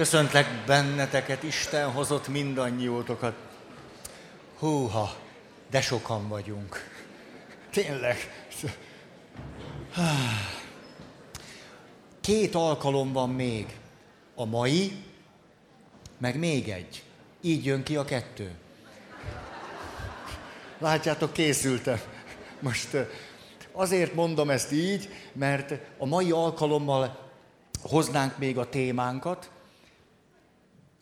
Köszöntlek benneteket, Isten hozott mindannyiótokat. Húha, de sokan vagyunk. Tényleg. Két alkalom van még. A mai, meg még egy. Így jön ki a kettő. Látjátok, készültem. Most azért mondom ezt így, mert a mai alkalommal hoznánk még a témánkat,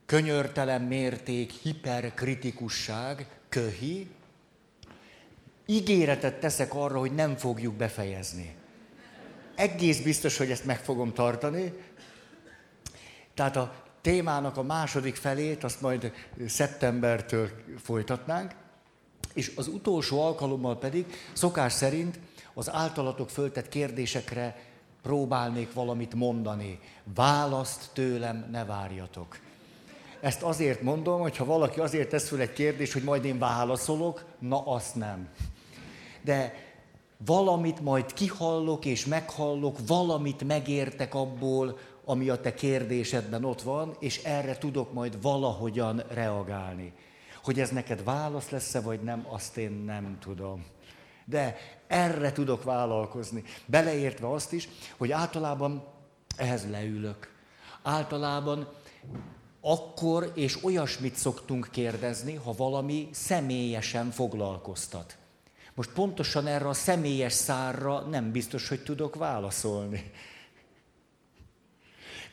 könyörtelen mérték, hiperkritikusság, köhi, ígéretet teszek arra, hogy nem fogjuk befejezni. Egész biztos, hogy ezt meg fogom tartani. Tehát a témának a második felét, azt majd szeptembertől folytatnánk, és az utolsó alkalommal pedig szokás szerint az általatok föltett kérdésekre próbálnék valamit mondani. Választ tőlem ne várjatok. Ezt azért mondom, hogy ha valaki azért tesz föl egy kérdést, hogy majd én válaszolok, na azt nem. De valamit majd kihallok és meghallok, valamit megértek abból, ami a te kérdésedben ott van, és erre tudok majd valahogyan reagálni. Hogy ez neked válasz lesz-e, vagy nem, azt én nem tudom. De erre tudok vállalkozni. Beleértve azt is, hogy általában ehhez leülök. Általában akkor és olyasmit szoktunk kérdezni, ha valami személyesen foglalkoztat. Most pontosan erre a személyes szárra nem biztos, hogy tudok válaszolni.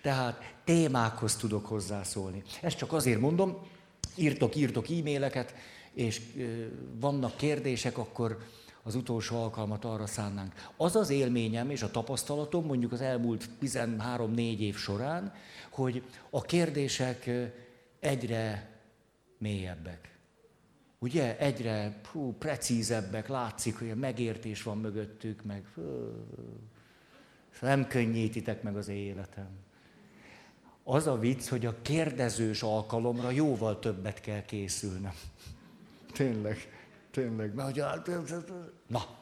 Tehát témákhoz tudok hozzászólni. Ezt csak azért mondom, írtok, írtok e-maileket, és vannak kérdések, akkor az utolsó alkalmat arra szánnánk. Az az élményem és a tapasztalatom mondjuk az elmúlt 13-4 év során, hogy a kérdések egyre mélyebbek. Ugye egyre hú, precízebbek, látszik, hogy a megértés van mögöttük, meg nem könnyítitek meg az életem. Az a vicc, hogy a kérdezős alkalomra jóval többet kell készülnem. Tényleg. Tényleg. Na,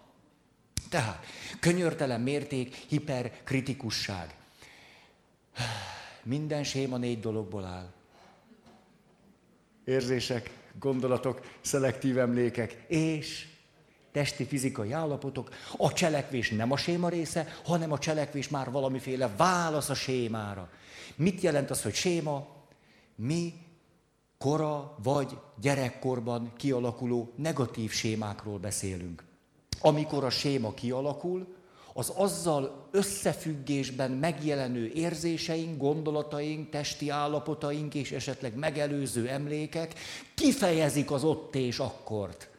tehát, könyörtelen mérték, hiperkritikusság. Minden séma négy dologból áll. Érzések, gondolatok, szelektív emlékek és testi fizikai állapotok. A cselekvés nem a séma része, hanem a cselekvés már valamiféle válasz a sémára. Mit jelent az, hogy séma? Mi kora vagy gyerekkorban kialakuló negatív sémákról beszélünk. Amikor a séma kialakul, az azzal összefüggésben megjelenő érzéseink, gondolataink, testi állapotaink és esetleg megelőző emlékek kifejezik az ott és akkort.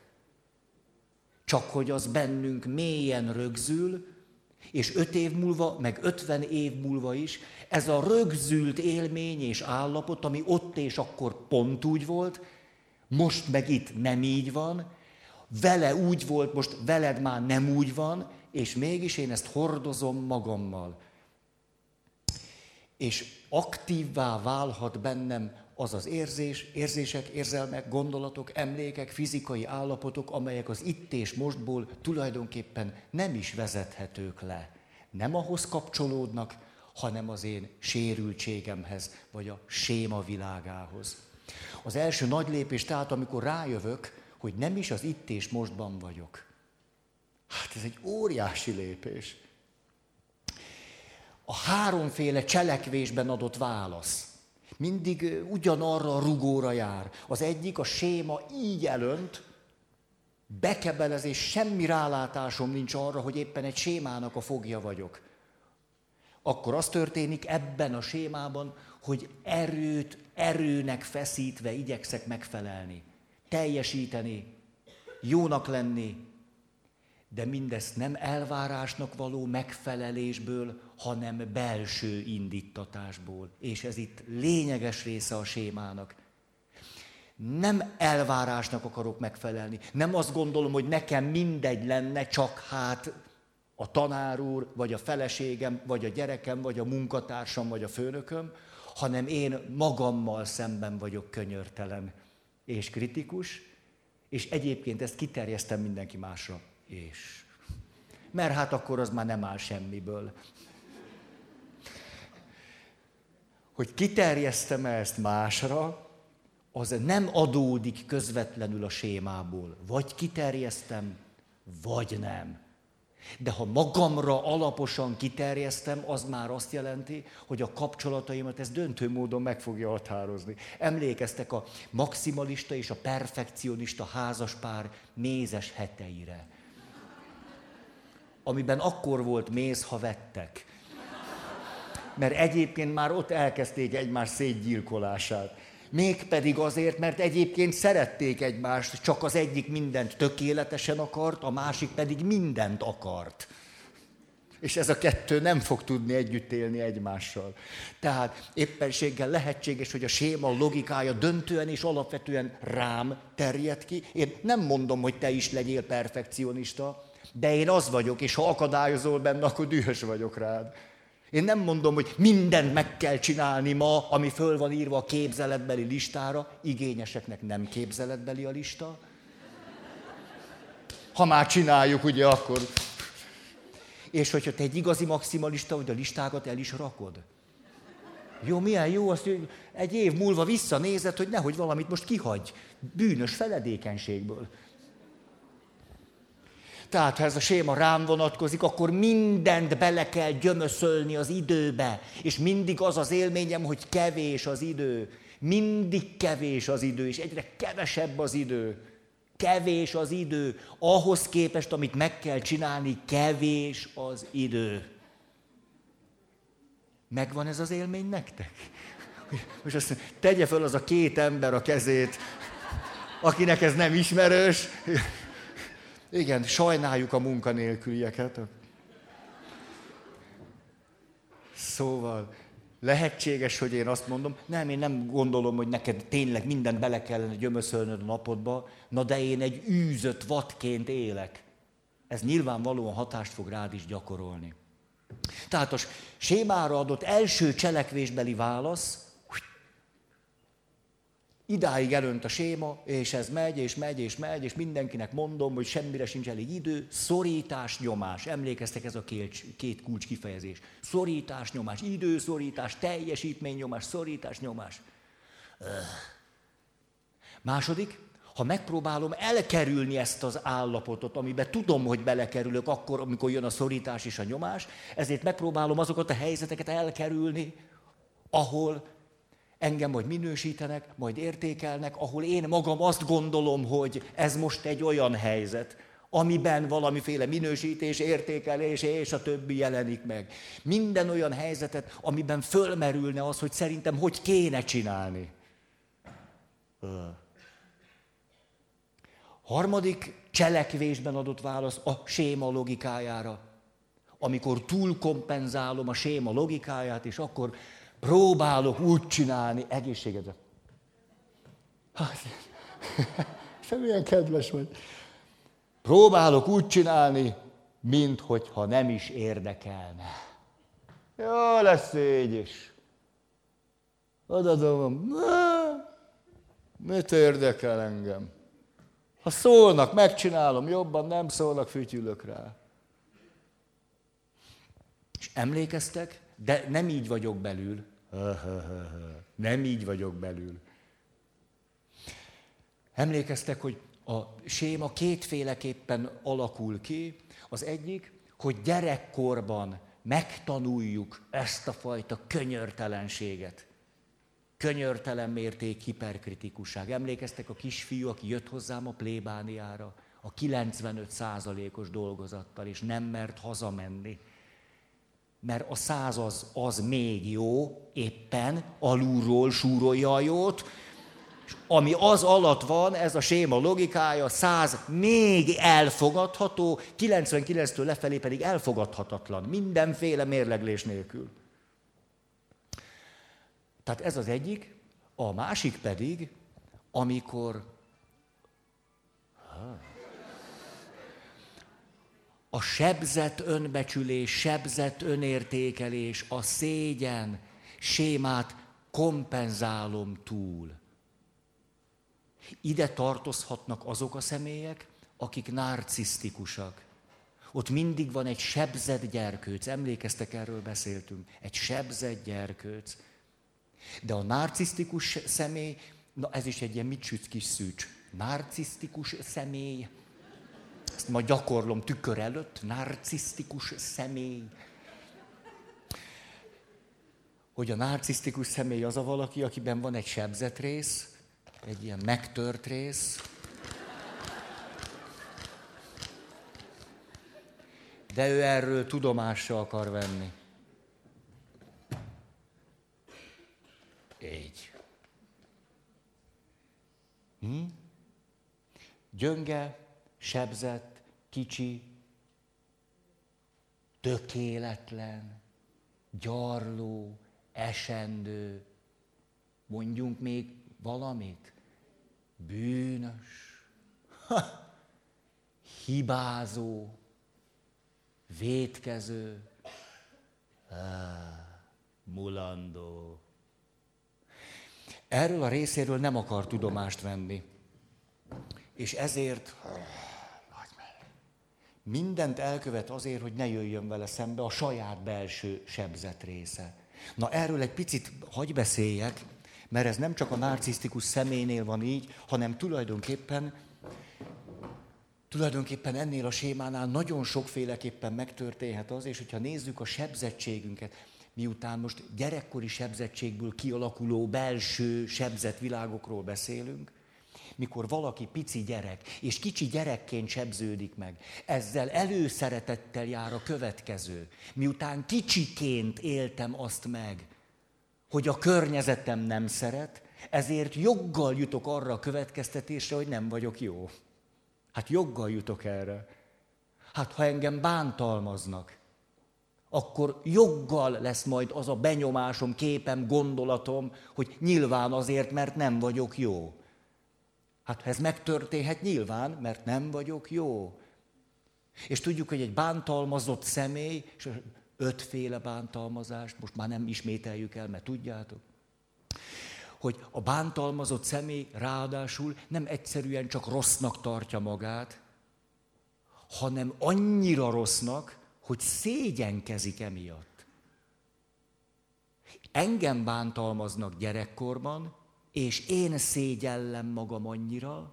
Csak hogy az bennünk mélyen rögzül, és öt év múlva, meg ötven év múlva is ez a rögzült élmény és állapot, ami ott és akkor pont úgy volt, most meg itt nem így van, vele úgy volt, most veled már nem úgy van, és mégis én ezt hordozom magammal. És aktívvá válhat bennem az az érzés, érzések, érzelmek, gondolatok, emlékek, fizikai állapotok, amelyek az itt és mostból tulajdonképpen nem is vezethetők le. Nem ahhoz kapcsolódnak, hanem az én sérültségemhez, vagy a séma világához. Az első nagy lépés tehát, amikor rájövök, hogy nem is az itt és mostban vagyok. Hát ez egy óriási lépés. A háromféle cselekvésben adott válasz mindig ugyanarra a rugóra jár. Az egyik, a séma így elönt, bekebelezés, semmi rálátásom nincs arra, hogy éppen egy sémának a fogja vagyok akkor az történik ebben a sémában, hogy erőt, erőnek feszítve igyekszek megfelelni, teljesíteni, jónak lenni, de mindezt nem elvárásnak való megfelelésből, hanem belső indítatásból. És ez itt lényeges része a sémának. Nem elvárásnak akarok megfelelni. Nem azt gondolom, hogy nekem mindegy lenne, csak hát a tanár úr, vagy a feleségem, vagy a gyerekem, vagy a munkatársam, vagy a főnököm, hanem én magammal szemben vagyok könyörtelen és kritikus, és egyébként ezt kiterjesztem mindenki másra. És. Mert hát akkor az már nem áll semmiből. hogy kiterjesztem -e ezt másra, az nem adódik közvetlenül a sémából. Vagy kiterjesztem, vagy nem. De ha magamra alaposan kiterjesztem, az már azt jelenti, hogy a kapcsolataimat ez döntő módon meg fogja határozni. Emlékeztek a maximalista és a perfekcionista házaspár mézes heteire. Amiben akkor volt méz, ha vettek. Mert egyébként már ott elkezdték egymás szétgyilkolását. Mégpedig azért, mert egyébként szerették egymást, csak az egyik mindent tökéletesen akart, a másik pedig mindent akart. És ez a kettő nem fog tudni együtt élni egymással. Tehát éppenséggel lehetséges, hogy a séma logikája döntően és alapvetően rám terjed ki. Én nem mondom, hogy te is legyél perfekcionista, de én az vagyok, és ha akadályozol benne, akkor dühös vagyok rád. Én nem mondom, hogy mindent meg kell csinálni ma, ami föl van írva a képzeletbeli listára. Igényeseknek nem képzeletbeli a lista. Ha már csináljuk, ugye akkor... És hogyha te egy igazi maximalista vagy, a listákat el is rakod. Jó, milyen jó, azt egy év múlva visszanézed, hogy nehogy valamit most kihagy. Bűnös feledékenységből. Tehát ha ez a séma rám vonatkozik, akkor mindent bele kell gyömöszölni az időbe. És mindig az az élményem, hogy kevés az idő. Mindig kevés az idő, és egyre kevesebb az idő. Kevés az idő. Ahhoz képest, amit meg kell csinálni, kevés az idő. Megvan ez az élmény nektek? Most azt mondja, tegye föl az a két ember a kezét, akinek ez nem ismerős. Igen, sajnáljuk a munkanélkülieket. Szóval lehetséges, hogy én azt mondom, nem, én nem gondolom, hogy neked tényleg mindent bele kellene gyömöszölnöd a napodba, na de én egy űzött vadként élek. Ez nyilvánvalóan hatást fog rád is gyakorolni. Tehát a sémára adott első cselekvésbeli válasz Idáig elönt a séma, és ez megy, és megy, és megy, és mindenkinek mondom, hogy semmire sincs elég idő. Szorítás, nyomás. Emlékeztek ez a két, két kulcs kifejezés. Szorítás, nyomás, időszorítás, teljesítmény, nyomás, szorítás, nyomás. Második, ha megpróbálom elkerülni ezt az állapotot, amiben tudom, hogy belekerülök akkor, amikor jön a szorítás és a nyomás, ezért megpróbálom azokat a helyzeteket elkerülni, ahol engem majd minősítenek, majd értékelnek, ahol én magam azt gondolom, hogy ez most egy olyan helyzet, amiben valamiféle minősítés, értékelés és a többi jelenik meg. Minden olyan helyzetet, amiben fölmerülne az, hogy szerintem hogy kéne csinálni. Harmadik cselekvésben adott válasz a séma logikájára. Amikor túlkompenzálom a séma logikáját, és akkor próbálok úgy csinálni egészségedet. Hát, te milyen kedves vagy. Próbálok úgy csinálni, mint hogyha nem is érdekelne. Jó lesz így is. Odadom, mit érdekel engem? Ha szólnak, megcsinálom, jobban nem szólnak, fütyülök rá. És emlékeztek, de nem így vagyok belül, nem így vagyok belül. Emlékeztek, hogy a séma kétféleképpen alakul ki. Az egyik, hogy gyerekkorban megtanuljuk ezt a fajta könyörtelenséget. Könyörtelen mérték, hiperkritikusság. Emlékeztek a kisfiú, aki jött hozzám a plébániára, a 95 százalékos dolgozattal, és nem mert hazamenni mert a száz az, az még jó, éppen alulról súrolja a jót, és ami az alatt van, ez a séma logikája, száz még elfogadható, 99-től lefelé pedig elfogadhatatlan, mindenféle mérleglés nélkül. Tehát ez az egyik, a másik pedig, amikor a sebzett önbecsülés, sebzett önértékelés, a szégyen sémát kompenzálom túl. Ide tartozhatnak azok a személyek, akik narcisztikusak. Ott mindig van egy sebzett gyerkőc, emlékeztek, erről beszéltünk, egy sebzett gyerkőc. De a narcisztikus személy, na ez is egy ilyen mit kis szűcs. Narcisztikus személy, ezt ma gyakorlom tükör előtt, narcisztikus személy. Hogy a narcisztikus személy az a valaki, akiben van egy sebzett rész, egy ilyen megtört rész, de ő erről tudomásra akar venni. Így. Hm? Gyönge, sebzett, kicsi, tökéletlen, gyarló, esendő, mondjunk még valamit, bűnös, ha, hibázó, vétkező, á, mulandó. Erről a részéről nem akar tudomást venni. És ezért mindent elkövet azért, hogy ne jöjjön vele szembe a saját belső sebzett része. Na erről egy picit hagy beszéljek, mert ez nem csak a narcisztikus személynél van így, hanem tulajdonképpen tulajdonképpen ennél a sémánál nagyon sokféleképpen megtörténhet az, és hogyha nézzük a sebzettségünket, miután most gyerekkori sebzettségből kialakuló belső sebzett világokról beszélünk, mikor valaki pici gyerek, és kicsi gyerekként sebződik meg, ezzel előszeretettel jár a következő. Miután kicsiként éltem azt meg, hogy a környezetem nem szeret, ezért joggal jutok arra a következtetésre, hogy nem vagyok jó. Hát joggal jutok erre. Hát ha engem bántalmaznak, akkor joggal lesz majd az a benyomásom, képem, gondolatom, hogy nyilván azért, mert nem vagyok jó. Hát ez megtörténhet nyilván, mert nem vagyok jó. És tudjuk, hogy egy bántalmazott személy, és ötféle bántalmazást, most már nem ismételjük el, mert tudjátok, hogy a bántalmazott személy ráadásul nem egyszerűen csak rossznak tartja magát, hanem annyira rossznak, hogy szégyenkezik emiatt. Engem bántalmaznak gyerekkorban, és én szégyellem magam annyira,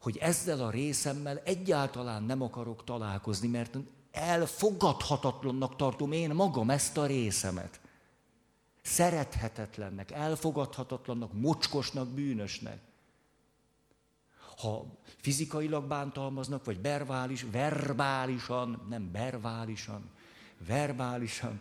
hogy ezzel a részemmel egyáltalán nem akarok találkozni, mert elfogadhatatlannak tartom én magam ezt a részemet. Szerethetetlennek, elfogadhatatlannak, mocskosnak, bűnösnek. Ha fizikailag bántalmaznak, vagy verbális, verbálisan, nem verbálisan, verbálisan,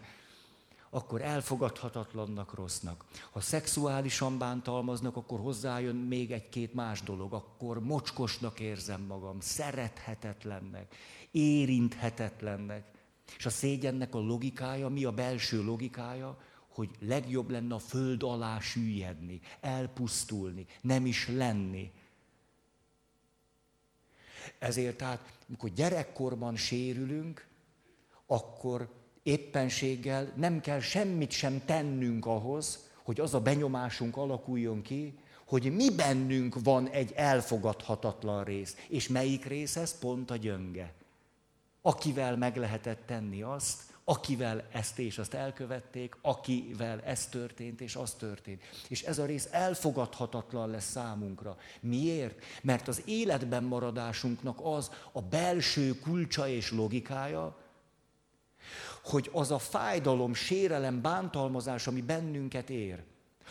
akkor elfogadhatatlannak rossznak. Ha szexuálisan bántalmaznak, akkor hozzájön még egy-két más dolog, akkor mocskosnak érzem magam, szerethetetlennek, érinthetetlennek. És a szégyennek a logikája, mi a belső logikája? Hogy legjobb lenne a föld alá süllyedni, elpusztulni, nem is lenni. Ezért tehát, amikor gyerekkorban sérülünk, akkor éppenséggel nem kell semmit sem tennünk ahhoz, hogy az a benyomásunk alakuljon ki, hogy mi bennünk van egy elfogadhatatlan rész. És melyik rész ez? Pont a gyönge. Akivel meg lehetett tenni azt, akivel ezt és azt elkövették, akivel ez történt és az történt. És ez a rész elfogadhatatlan lesz számunkra. Miért? Mert az életben maradásunknak az a belső kulcsa és logikája, hogy az a fájdalom, sérelem, bántalmazás, ami bennünket ér,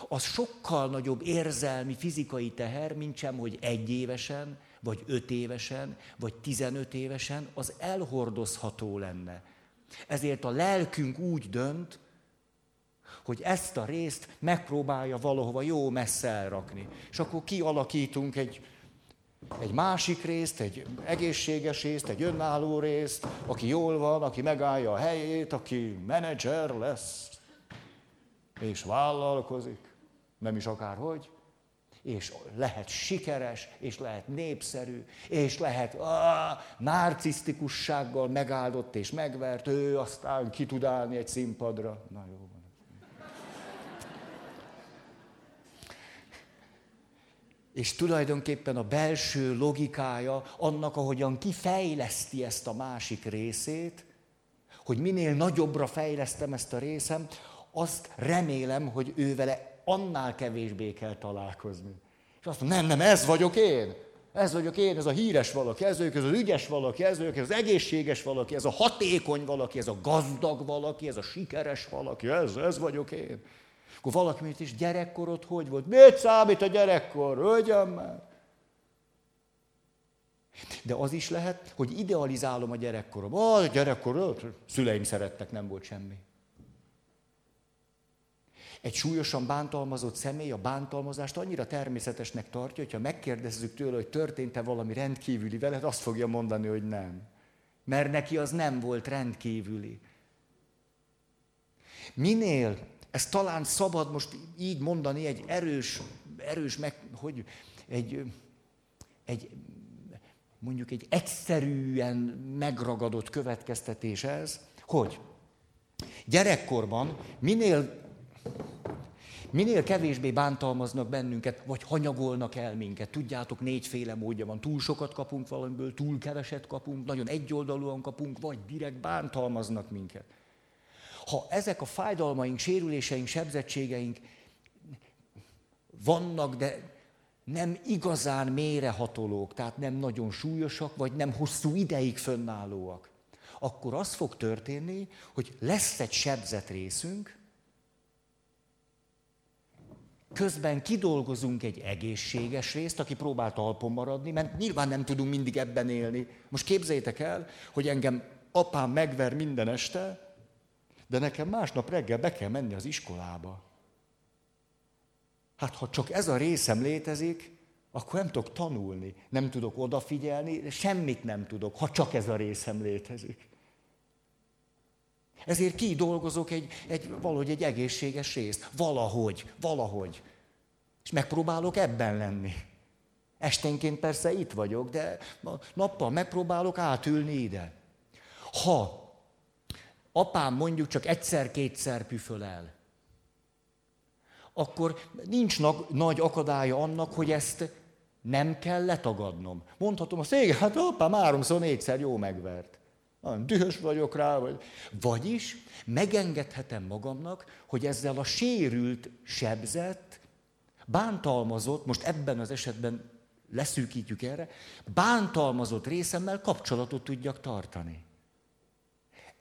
az sokkal nagyobb érzelmi, fizikai teher, mint sem, hogy egy évesen, vagy öt évesen, vagy tizenöt évesen, az elhordozható lenne. Ezért a lelkünk úgy dönt, hogy ezt a részt megpróbálja valahova jó messze elrakni. És akkor kialakítunk egy egy másik részt, egy egészséges részt, egy önálló részt, aki jól van, aki megállja a helyét, aki menedzser lesz, és vállalkozik, nem is akárhogy, és lehet sikeres, és lehet népszerű, és lehet ah, narcisztikussággal megáldott és megvert, ő aztán ki tud állni egy színpadra. Na jó van. És tulajdonképpen a belső logikája annak, ahogyan kifejleszti ezt a másik részét, hogy minél nagyobbra fejlesztem ezt a részem, azt remélem, hogy ő vele annál kevésbé kell találkozni. És azt mondom, nem, nem, ez vagyok én. Ez vagyok én, ez a híres valaki, ez vagyok, ez az ügyes valaki, ez vagyok, ez az egészséges valaki, ez a hatékony valaki, ez a gazdag valaki, ez a sikeres valaki, ez, ez vagyok én. Akkor valaki mondja, is gyerekkorod hogy volt? Mit számít a gyerekkor? Hölgyem már! De az is lehet, hogy idealizálom a gyerekkorom. A gyerekkor, szüleim szerettek, nem volt semmi. Egy súlyosan bántalmazott személy a bántalmazást annyira természetesnek tartja, hogyha megkérdezzük tőle, hogy történt-e valami rendkívüli veled, azt fogja mondani, hogy nem. Mert neki az nem volt rendkívüli. Minél, ez talán szabad most így mondani, egy erős, erős meg, hogy egy, egy mondjuk egy egyszerűen megragadott következtetés ez, hogy gyerekkorban minél Minél kevésbé bántalmaznak bennünket, vagy hanyagolnak el minket. Tudjátok, négyféle módja van. Túl sokat kapunk valamiből, túl keveset kapunk, nagyon egyoldalúan kapunk, vagy direkt bántalmaznak minket. Ha ezek a fájdalmaink, sérüléseink, sebzettségeink vannak, de nem igazán mérehatolók, tehát nem nagyon súlyosak, vagy nem hosszú ideig fönnállóak, akkor az fog történni, hogy lesz egy sebzett részünk, Közben kidolgozunk egy egészséges részt, aki próbál talpon maradni, mert nyilván nem tudunk mindig ebben élni. Most képzeljétek el, hogy engem apám megver minden este, de nekem másnap reggel be kell menni az iskolába. Hát ha csak ez a részem létezik, akkor nem tudok tanulni, nem tudok odafigyelni, semmit nem tudok, ha csak ez a részem létezik. Ezért kidolgozok egy, egy, valahogy egy egészséges részt. Valahogy, valahogy. És megpróbálok ebben lenni. Esténként persze itt vagyok, de nappal megpróbálok átülni ide. Ha apám mondjuk csak egyszer-kétszer püföl el, akkor nincs nagy akadálya annak, hogy ezt nem kell letagadnom. Mondhatom azt, igen, hát apám háromszor, négyszer jó megvert. Nagyon dühös vagyok rá, vagy... Vagyis megengedhetem magamnak, hogy ezzel a sérült, sebzett, bántalmazott, most ebben az esetben leszűkítjük erre, bántalmazott részemmel kapcsolatot tudjak tartani.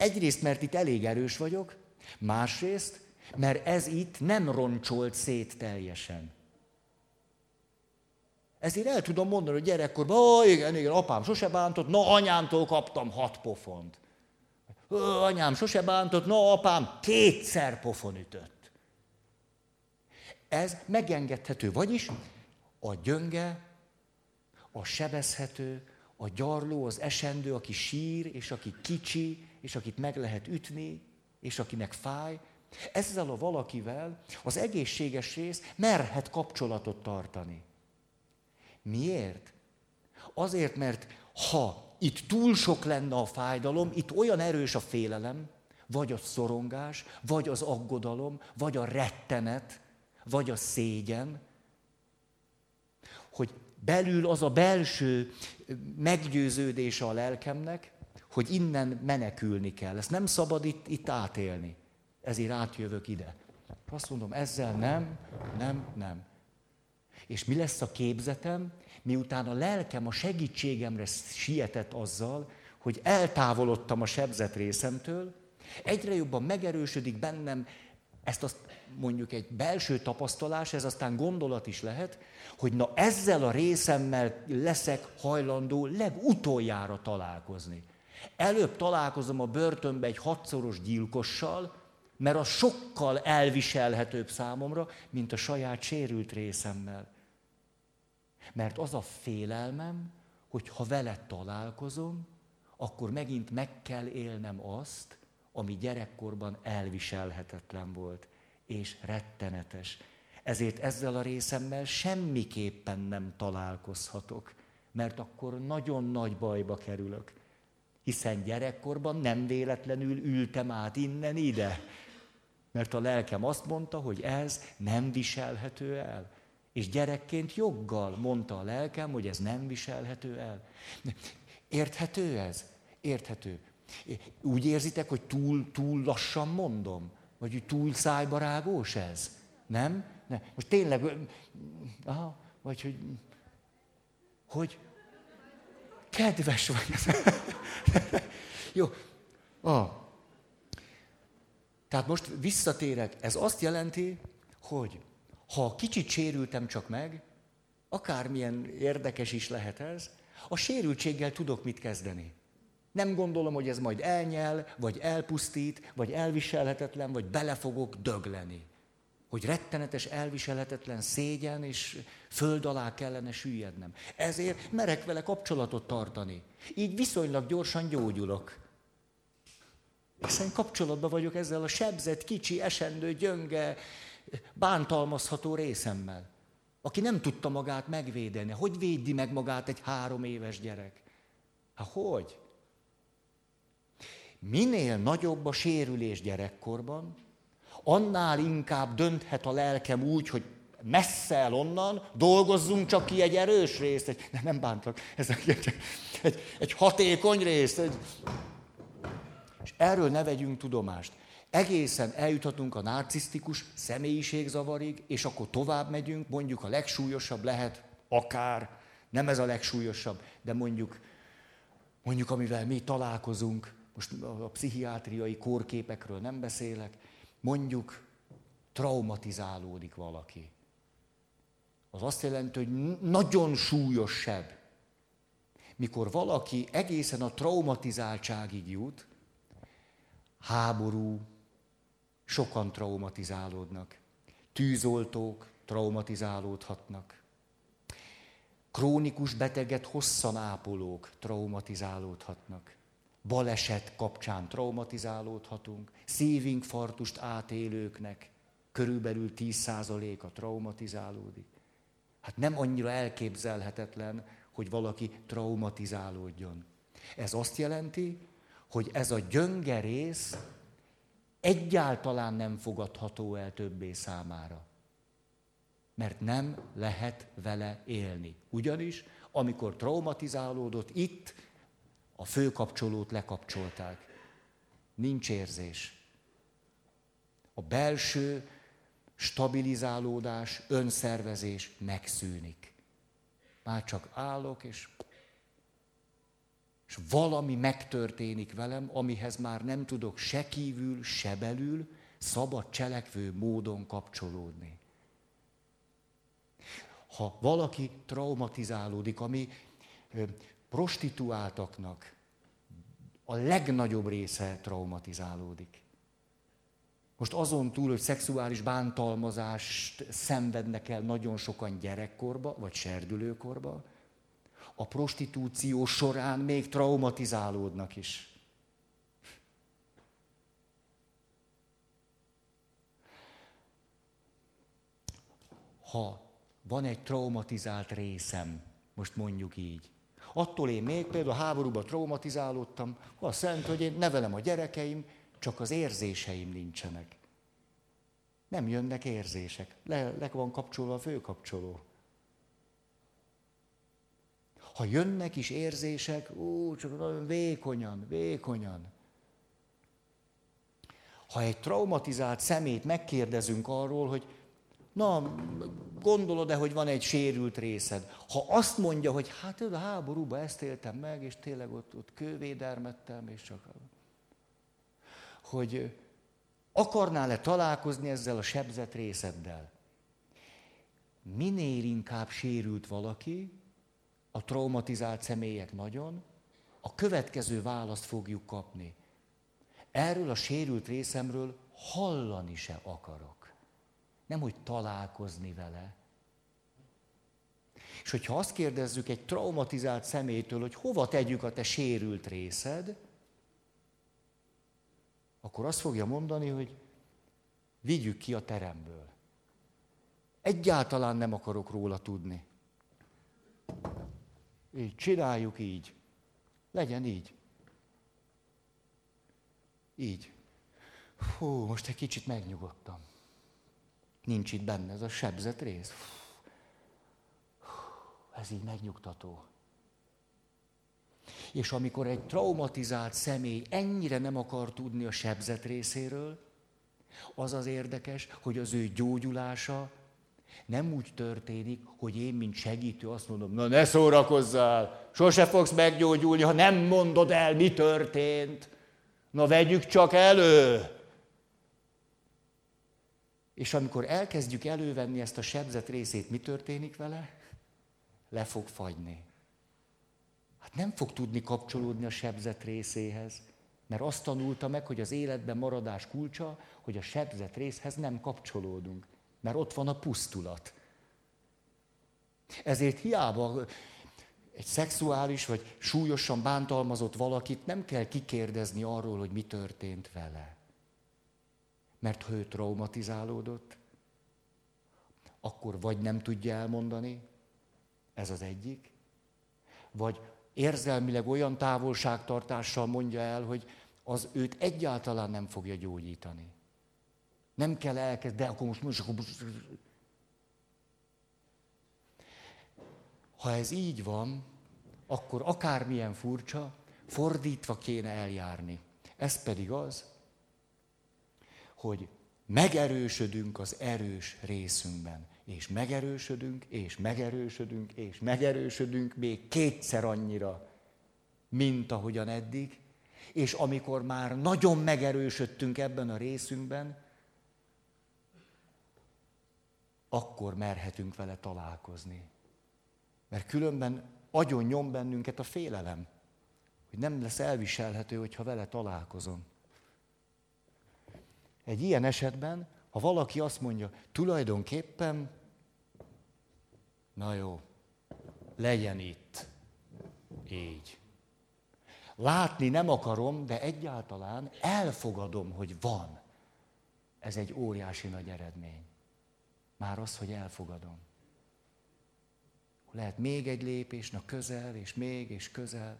Egyrészt, mert itt elég erős vagyok, másrészt, mert ez itt nem roncsolt szét teljesen. Ezért el tudom mondani, hogy gyerekkorban, ó, igen, igen, apám sose bántott, na anyámtól kaptam hat pofont. Ó, anyám sose bántott, na apám kétszer pofon ütött. Ez megengedhető, vagyis a gyönge, a sebezhető, a gyarló, az esendő, aki sír, és aki kicsi, és akit meg lehet ütni, és akinek fáj, ezzel a valakivel az egészséges rész merhet kapcsolatot tartani. Miért? Azért, mert ha itt túl sok lenne a fájdalom, itt olyan erős a félelem, vagy a szorongás, vagy az aggodalom, vagy a rettenet, vagy a szégyen, hogy belül az a belső meggyőződése a lelkemnek, hogy innen menekülni kell. Ezt nem szabad itt, itt átélni. Ezért átjövök ide. Azt mondom, ezzel nem, nem, nem. És mi lesz a képzetem, miután a lelkem a segítségemre sietett azzal, hogy eltávolodtam a sebzett részemtől, egyre jobban megerősödik bennem, ezt azt mondjuk egy belső tapasztalás, ez aztán gondolat is lehet, hogy na ezzel a részemmel leszek hajlandó legutoljára találkozni. Előbb találkozom a börtönbe egy hatszoros gyilkossal, mert az sokkal elviselhetőbb számomra, mint a saját sérült részemmel. Mert az a félelmem, hogy ha vele találkozom, akkor megint meg kell élnem azt, ami gyerekkorban elviselhetetlen volt, és rettenetes. Ezért ezzel a részemmel semmiképpen nem találkozhatok, mert akkor nagyon nagy bajba kerülök. Hiszen gyerekkorban nem véletlenül ültem át innen ide, mert a lelkem azt mondta, hogy ez nem viselhető el. És gyerekként joggal mondta a lelkem, hogy ez nem viselhető el. Érthető ez? Érthető. Úgy érzitek, hogy túl, túl lassan mondom? Vagy hogy túl szájbarágós ez? Nem? Ne. Most tényleg, aha, vagy hogy, hogy kedves vagy. Jó. Ah. Tehát most visszatérek. Ez azt jelenti, hogy ha kicsit sérültem csak meg, akármilyen érdekes is lehet ez, a sérültséggel tudok mit kezdeni. Nem gondolom, hogy ez majd elnyel, vagy elpusztít, vagy elviselhetetlen, vagy bele fogok dögleni. Hogy rettenetes, elviselhetetlen szégyen, és föld alá kellene süllyednem. Ezért merek vele kapcsolatot tartani. Így viszonylag gyorsan gyógyulok. Hiszen kapcsolatban vagyok ezzel a sebzett, kicsi, esendő, gyönge, bántalmazható részemmel, aki nem tudta magát megvédeni. Hogy védi meg magát egy három éves gyerek? Hát hogy? Minél nagyobb a sérülés gyerekkorban, annál inkább dönthet a lelkem úgy, hogy messze el onnan, dolgozzunk csak ki egy erős részt, egy, nem, nem bántak, ez egy, egy, egy hatékony részt. Egy, és erről ne vegyünk tudomást. Egészen eljuthatunk a narcisztikus személyiségzavarig, és akkor tovább megyünk, mondjuk a legsúlyosabb lehet, akár, nem ez a legsúlyosabb, de mondjuk, mondjuk amivel mi találkozunk, most a pszichiátriai kórképekről nem beszélek, mondjuk traumatizálódik valaki. Az azt jelenti, hogy nagyon súlyos seb. Mikor valaki egészen a traumatizáltságig jut, háború, sokan traumatizálódnak. Tűzoltók traumatizálódhatnak. Krónikus beteget hosszan ápolók traumatizálódhatnak. Baleset kapcsán traumatizálódhatunk. Szívinfarktust átélőknek körülbelül 10%-a traumatizálódik. Hát nem annyira elképzelhetetlen, hogy valaki traumatizálódjon. Ez azt jelenti, hogy ez a gyönge rész egyáltalán nem fogadható el többé számára. Mert nem lehet vele élni. Ugyanis, amikor traumatizálódott, itt a főkapcsolót lekapcsolták. Nincs érzés. A belső stabilizálódás, önszervezés megszűnik. Már csak állok, és és valami megtörténik velem, amihez már nem tudok se kívül, se belül szabad cselekvő módon kapcsolódni. Ha valaki traumatizálódik, ami prostituáltaknak a legnagyobb része traumatizálódik. Most azon túl, hogy szexuális bántalmazást szenvednek el nagyon sokan gyerekkorba, vagy serdülőkorba, a prostitúció során még traumatizálódnak is. Ha van egy traumatizált részem, most mondjuk így, attól én még például a háborúban traumatizálódtam, azt jelenti, hogy én nevelem a gyerekeim, csak az érzéseim nincsenek. Nem jönnek érzések. Le, le van kapcsolva a főkapcsoló. Ha jönnek is érzések, ó, csak nagyon vékonyan, vékonyan. Ha egy traumatizált szemét megkérdezünk arról, hogy na, gondolod-e, hogy van egy sérült részed? Ha azt mondja, hogy hát a háborúban ezt éltem meg, és tényleg ott, ott kővédermettem, és csak... Hogy akarnál-e találkozni ezzel a sebzett részeddel? Minél inkább sérült valaki, a traumatizált személyek nagyon, a következő választ fogjuk kapni. Erről a sérült részemről hallani se akarok. Nem, hogy találkozni vele. És hogyha azt kérdezzük egy traumatizált személytől, hogy hova tegyük a te sérült részed, akkor azt fogja mondani, hogy vigyük ki a teremből. Egyáltalán nem akarok róla tudni. Így csináljuk így. Legyen így. Így. Hú, most egy kicsit megnyugodtam. Nincs itt benne ez a sebzett rész. Ez így megnyugtató. És amikor egy traumatizált személy ennyire nem akar tudni a sebzett részéről, Az az érdekes, hogy az ő gyógyulása nem úgy történik, hogy én, mint segítő azt mondom, na ne szórakozzál, sose fogsz meggyógyulni, ha nem mondod el, mi történt. Na vegyük csak elő. És amikor elkezdjük elővenni ezt a sebzett részét, mi történik vele? Le fog fagyni. Hát nem fog tudni kapcsolódni a sebzett részéhez. Mert azt tanulta meg, hogy az életben maradás kulcsa, hogy a sebzett részhez nem kapcsolódunk. Mert ott van a pusztulat. Ezért hiába egy szexuális vagy súlyosan bántalmazott valakit nem kell kikérdezni arról, hogy mi történt vele. Mert ha ő traumatizálódott, akkor vagy nem tudja elmondani, ez az egyik, vagy érzelmileg olyan távolságtartással mondja el, hogy az őt egyáltalán nem fogja gyógyítani. Nem kell elkezd, de akkor most, most, akkor most. Ha ez így van, akkor akármilyen furcsa, fordítva kéne eljárni. Ez pedig az, hogy megerősödünk az erős részünkben. És megerősödünk, és megerősödünk, és megerősödünk még kétszer annyira, mint ahogyan eddig. És amikor már nagyon megerősödtünk ebben a részünkben, akkor merhetünk vele találkozni. Mert különben agyon nyom bennünket a félelem, hogy nem lesz elviselhető, hogyha vele találkozom. Egy ilyen esetben, ha valaki azt mondja, tulajdonképpen, na jó, legyen itt. Így. Látni nem akarom, de egyáltalán elfogadom, hogy van. Ez egy óriási nagy eredmény. Már az, hogy elfogadom. Lehet még egy lépés, na közel, és még, és közel.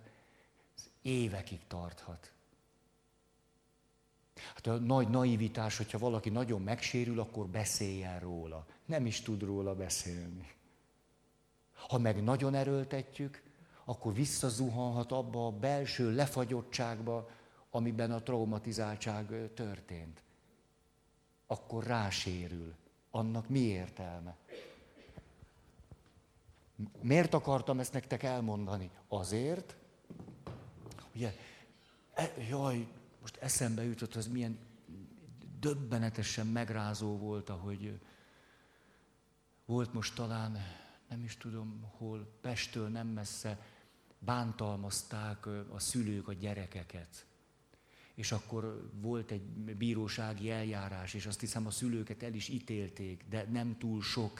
Ez évekig tarthat. Hát a nagy naivitás, hogyha valaki nagyon megsérül, akkor beszéljen róla. Nem is tud róla beszélni. Ha meg nagyon erőltetjük, akkor visszazuhanhat abba a belső lefagyottságba, amiben a traumatizáltság történt. Akkor rásérül. Annak mi értelme? Miért akartam ezt nektek elmondani? Azért, ugye, e, jaj, most eszembe jutott, az milyen döbbenetesen megrázó volt, ahogy volt most talán, nem is tudom hol, Pestől nem messze, bántalmazták a szülők a gyerekeket. És akkor volt egy bírósági eljárás, és azt hiszem a szülőket el is ítélték, de nem túl sok,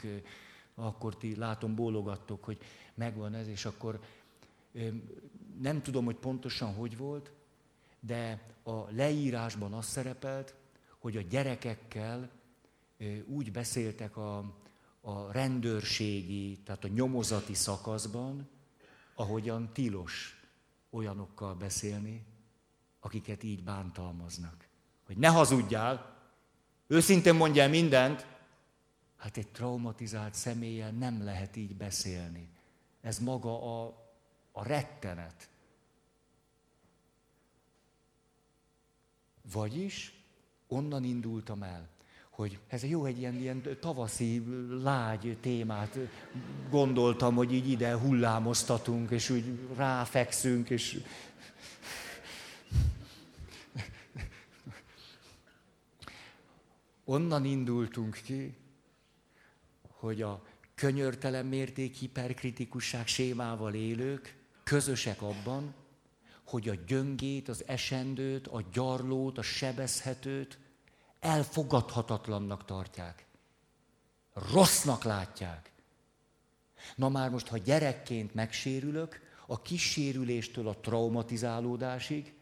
akkor ti látom bólogattok, hogy megvan ez, és akkor nem tudom, hogy pontosan hogy volt, de a leírásban az szerepelt, hogy a gyerekekkel úgy beszéltek a, a rendőrségi, tehát a nyomozati szakaszban, ahogyan tilos olyanokkal beszélni, akiket így bántalmaznak. Hogy ne hazudjál, őszintén mondjál mindent, hát egy traumatizált személlyel nem lehet így beszélni. Ez maga a, a rettenet. Vagyis onnan indultam el, hogy ez jó, egy ilyen, ilyen tavaszi, lágy témát gondoltam, hogy így ide hullámoztatunk, és úgy ráfekszünk, és onnan indultunk ki, hogy a könyörtelen mérték hiperkritikusság sémával élők közösek abban, hogy a gyöngét, az esendőt, a gyarlót, a sebezhetőt elfogadhatatlannak tartják. Rossznak látják. Na már most, ha gyerekként megsérülök, a kísérüléstől a traumatizálódásig,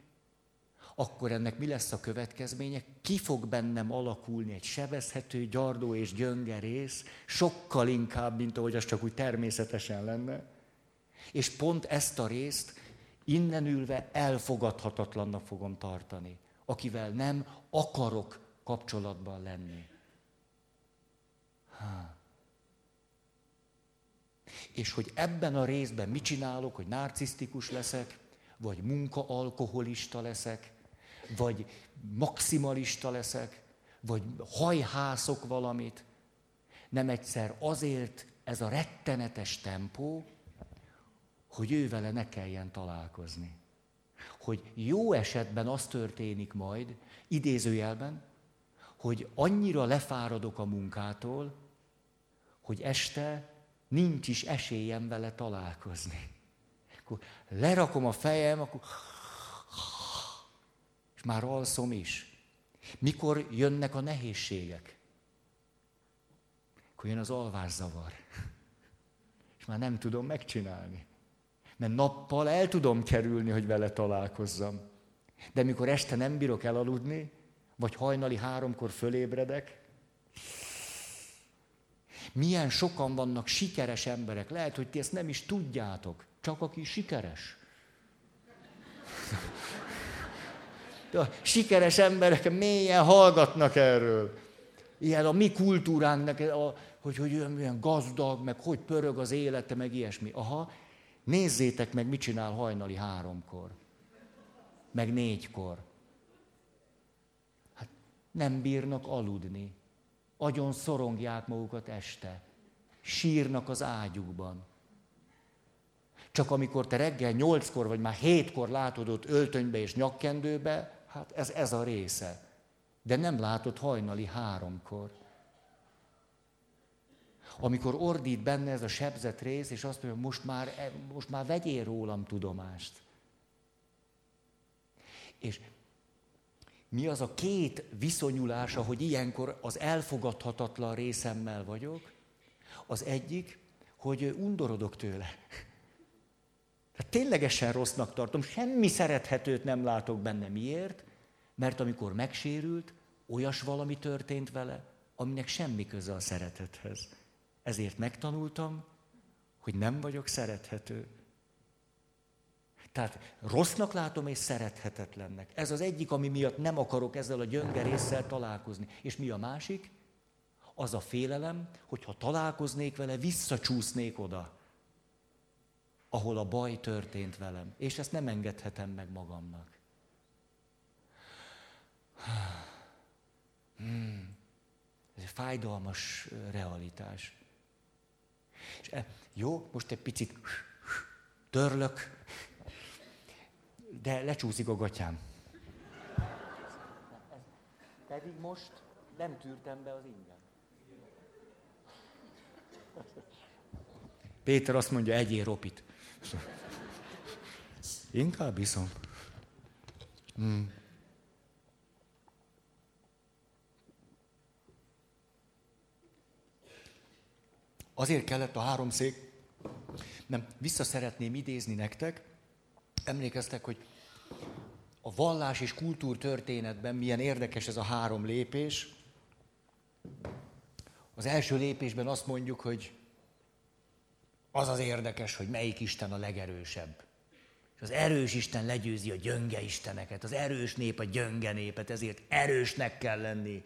akkor ennek mi lesz a következménye? Ki fog bennem alakulni egy sebezhető, gyardó és gyönge rész, sokkal inkább, mint ahogy az csak úgy természetesen lenne. És pont ezt a részt innen ülve elfogadhatatlannak fogom tartani, akivel nem akarok kapcsolatban lenni. Ha. És hogy ebben a részben mit csinálok, hogy narcisztikus leszek, vagy munkaalkoholista leszek, vagy maximalista leszek, vagy hajhászok valamit. Nem egyszer azért ez a rettenetes tempó, hogy ő vele ne kelljen találkozni. Hogy jó esetben az történik majd, idézőjelben, hogy annyira lefáradok a munkától, hogy este nincs is esélyem vele találkozni. Akkor lerakom a fejem, akkor és már alszom is. Mikor jönnek a nehézségek? Akkor jön az alvászavar. És már nem tudom megcsinálni. Mert nappal el tudom kerülni, hogy vele találkozzam. De mikor este nem bírok elaludni, vagy hajnali háromkor fölébredek, milyen sokan vannak sikeres emberek. Lehet, hogy ti ezt nem is tudjátok. Csak aki sikeres. A sikeres emberek mélyen hallgatnak erről. Ilyen a mi kultúránknak, a, hogy, hogy olyan gazdag, meg hogy pörög az élete, meg ilyesmi. Aha, nézzétek meg, mit csinál hajnali háromkor. Meg négykor. Hát nem bírnak aludni. Agyon szorongják magukat este. Sírnak az ágyukban. Csak amikor te reggel nyolckor vagy már hétkor látod ott öltönybe és nyakkendőbe, hát ez, ez a része. De nem látod hajnali háromkor. Amikor ordít benne ez a sebzett rész, és azt mondja, most már, e, most már vegyél rólam tudomást. És mi az a két viszonyulása, hogy ilyenkor az elfogadhatatlan részemmel vagyok? Az egyik, hogy undorodok tőle. Tehát ténylegesen rossznak tartom, semmi szerethetőt nem látok benne. Miért? Mert amikor megsérült, olyas valami történt vele, aminek semmi köze a szeretethez. Ezért megtanultam, hogy nem vagyok szerethető. Tehát rossznak látom és szerethetetlennek. Ez az egyik, ami miatt nem akarok ezzel a gyöngerésszel találkozni. És mi a másik? Az a félelem, hogy ha találkoznék vele, visszacsúsznék oda ahol a baj történt velem. És ezt nem engedhetem meg magamnak. Hmm. Ez egy fájdalmas realitás. És e, jó, most egy picit törlök, de lecsúszik a gatyám. Pedig most nem tűrtem be az ingem. Péter azt mondja, egyél ropit. Inkább iszom. Hmm. Azért kellett a három szék, nem, vissza szeretném idézni nektek, emlékeztek, hogy a vallás és kultúr történetben milyen érdekes ez a három lépés. Az első lépésben azt mondjuk, hogy az az érdekes, hogy melyik Isten a legerősebb. És az erős Isten legyőzi a gyönge isteneket. Az erős nép a gyönge népet, ezért erősnek kell lenni.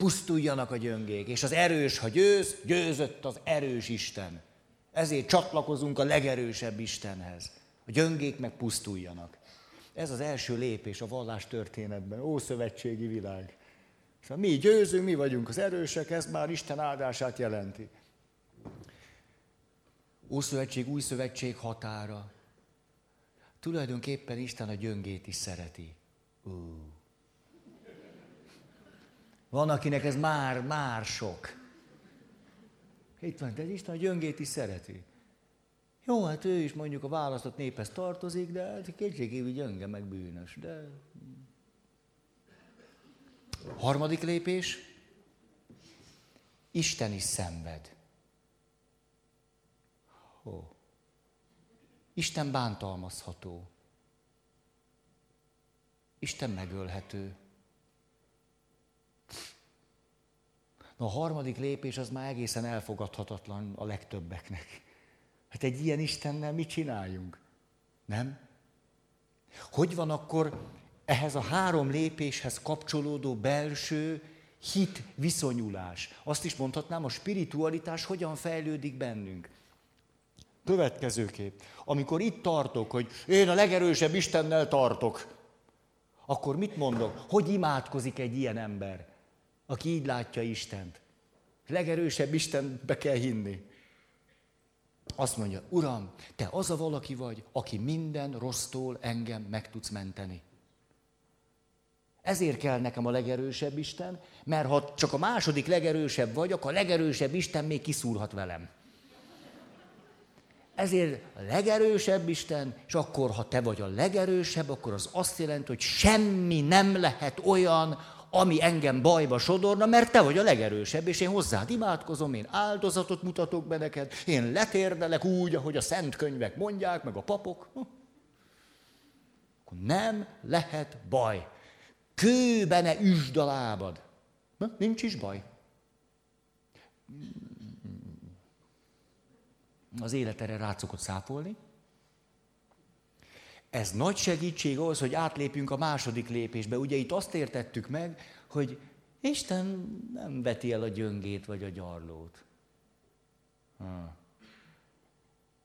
Pusztuljanak a gyöngék. És az erős, ha győz, győzött az erős Isten. Ezért csatlakozunk a legerősebb Istenhez. A gyöngék meg pusztuljanak. Ez az első lépés a vallás történetben. Ó, szövetségi világ. Szóval mi győzünk, mi vagyunk az erősek, ez már Isten áldását jelenti. Ószövetség, új szövetség határa. Tulajdonképpen Isten a gyöngét is szereti. Uh. Van, akinek ez már, már sok. Itt van, de Isten a gyöngét is szereti. Jó, hát ő is mondjuk a választott néphez tartozik, de hát kétségévi gyönge, meg bűnös. De... Harmadik lépés. Isten is szenved. Ó. Isten bántalmazható. Isten megölhető. Na, a harmadik lépés az már egészen elfogadhatatlan a legtöbbeknek. Hát egy ilyen Istennel mit csináljunk? Nem? Hogy van akkor ehhez a három lépéshez kapcsolódó belső hit viszonyulás? Azt is mondhatnám, a spiritualitás hogyan fejlődik bennünk. Következőképp, amikor itt tartok, hogy én a legerősebb Istennel tartok, akkor mit mondok? Hogy imádkozik egy ilyen ember, aki így látja Istent? Legerősebb Istenbe kell hinni. Azt mondja, Uram, te az a valaki vagy, aki minden rossztól engem meg tudsz menteni. Ezért kell nekem a legerősebb Isten, mert ha csak a második legerősebb vagyok, a legerősebb Isten még kiszúrhat velem. Ezért a legerősebb Isten, és akkor, ha te vagy a legerősebb, akkor az azt jelenti, hogy semmi nem lehet olyan, ami engem bajba sodorna, mert te vagy a legerősebb, és én hozzád imádkozom, én áldozatot mutatok be neked, én letérdelek úgy, ahogy a szent könyvek mondják, meg a papok. Akkor nem lehet baj. Kőbe ne üsd a lábad. Na, nincs is baj. Az élet erre rá szokott szápolni. Ez nagy segítség ahhoz, hogy átlépjünk a második lépésbe. Ugye itt azt értettük meg, hogy Isten nem veti el a gyöngét vagy a gyarlót. Ha.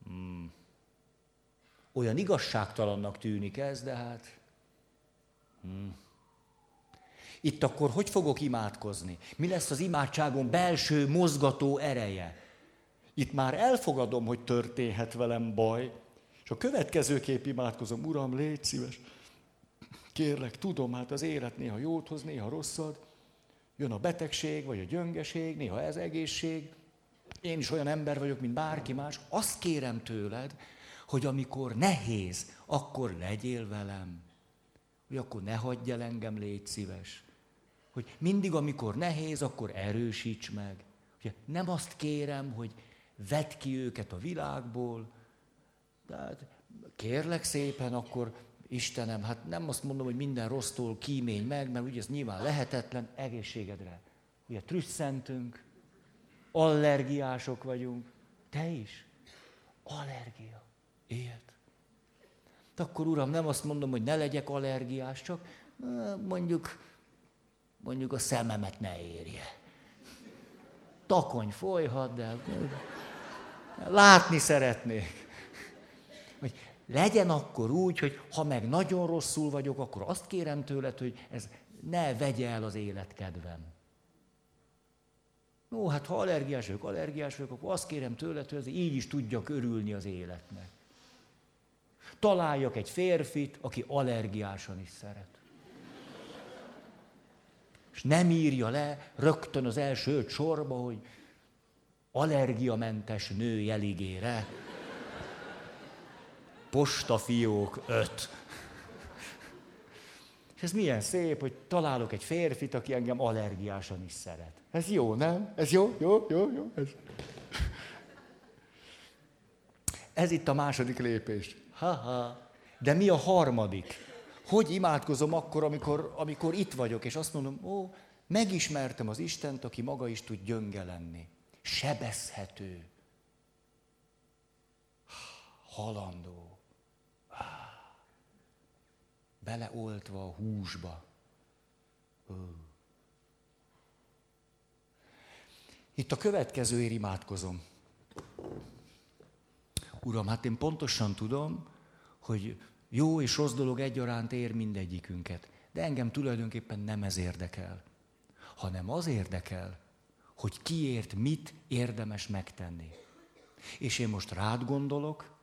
Hmm. Olyan igazságtalannak tűnik ez, de hát... Hmm. Itt akkor hogy fogok imádkozni? Mi lesz az imádságon belső mozgató ereje? Itt már elfogadom, hogy történhet velem baj, és a következő kép imádkozom, Uram, légy szíves, kérlek, tudom, hát az élet néha jót hoz, néha rosszat, jön a betegség, vagy a gyöngeség, néha ez egészség, én is olyan ember vagyok, mint bárki más, azt kérem tőled, hogy amikor nehéz, akkor legyél velem. Hogy akkor ne hagyj el engem, légy szíves. Hogy mindig, amikor nehéz, akkor erősíts meg. Ugye nem azt kérem, hogy vedd ki őket a világból, tehát kérlek szépen, akkor Istenem, hát nem azt mondom, hogy minden rossztól kímény meg, mert ugye ez nyilván lehetetlen egészségedre. Ugye trüsszentünk, allergiások vagyunk. Te is? Allergia. Ilyet. De akkor uram, nem azt mondom, hogy ne legyek allergiás, csak mondjuk, mondjuk a szememet ne érje. Takony folyhat, de látni szeretnék hogy legyen akkor úgy, hogy ha meg nagyon rosszul vagyok, akkor azt kérem tőled, hogy ez ne vegye el az életkedvem. Ó, hát ha allergiás vagyok, allergiás vagyok, akkor azt kérem tőled, hogy így is tudjak örülni az életnek. Találjak egy férfit, aki allergiásan is szeret. És nem írja le rögtön az első sorba, hogy allergiamentes nő jeligére postafiók öt. És ez milyen szép, hogy találok egy férfit, aki engem allergiásan is szeret. Ez jó, nem? Ez jó, jó, jó, jó. Ez, ez itt a második lépés. Ha-ha. De mi a harmadik? Hogy imádkozom akkor, amikor, amikor itt vagyok, és azt mondom, ó, megismertem az Istent, aki maga is tud gyönge lenni. Sebezhető. Halandó beleoltva a húsba. Itt a következőért imádkozom. Uram, hát én pontosan tudom, hogy jó és rossz dolog egyaránt ér mindegyikünket. De engem tulajdonképpen nem ez érdekel, hanem az érdekel, hogy kiért mit érdemes megtenni. És én most rád gondolok,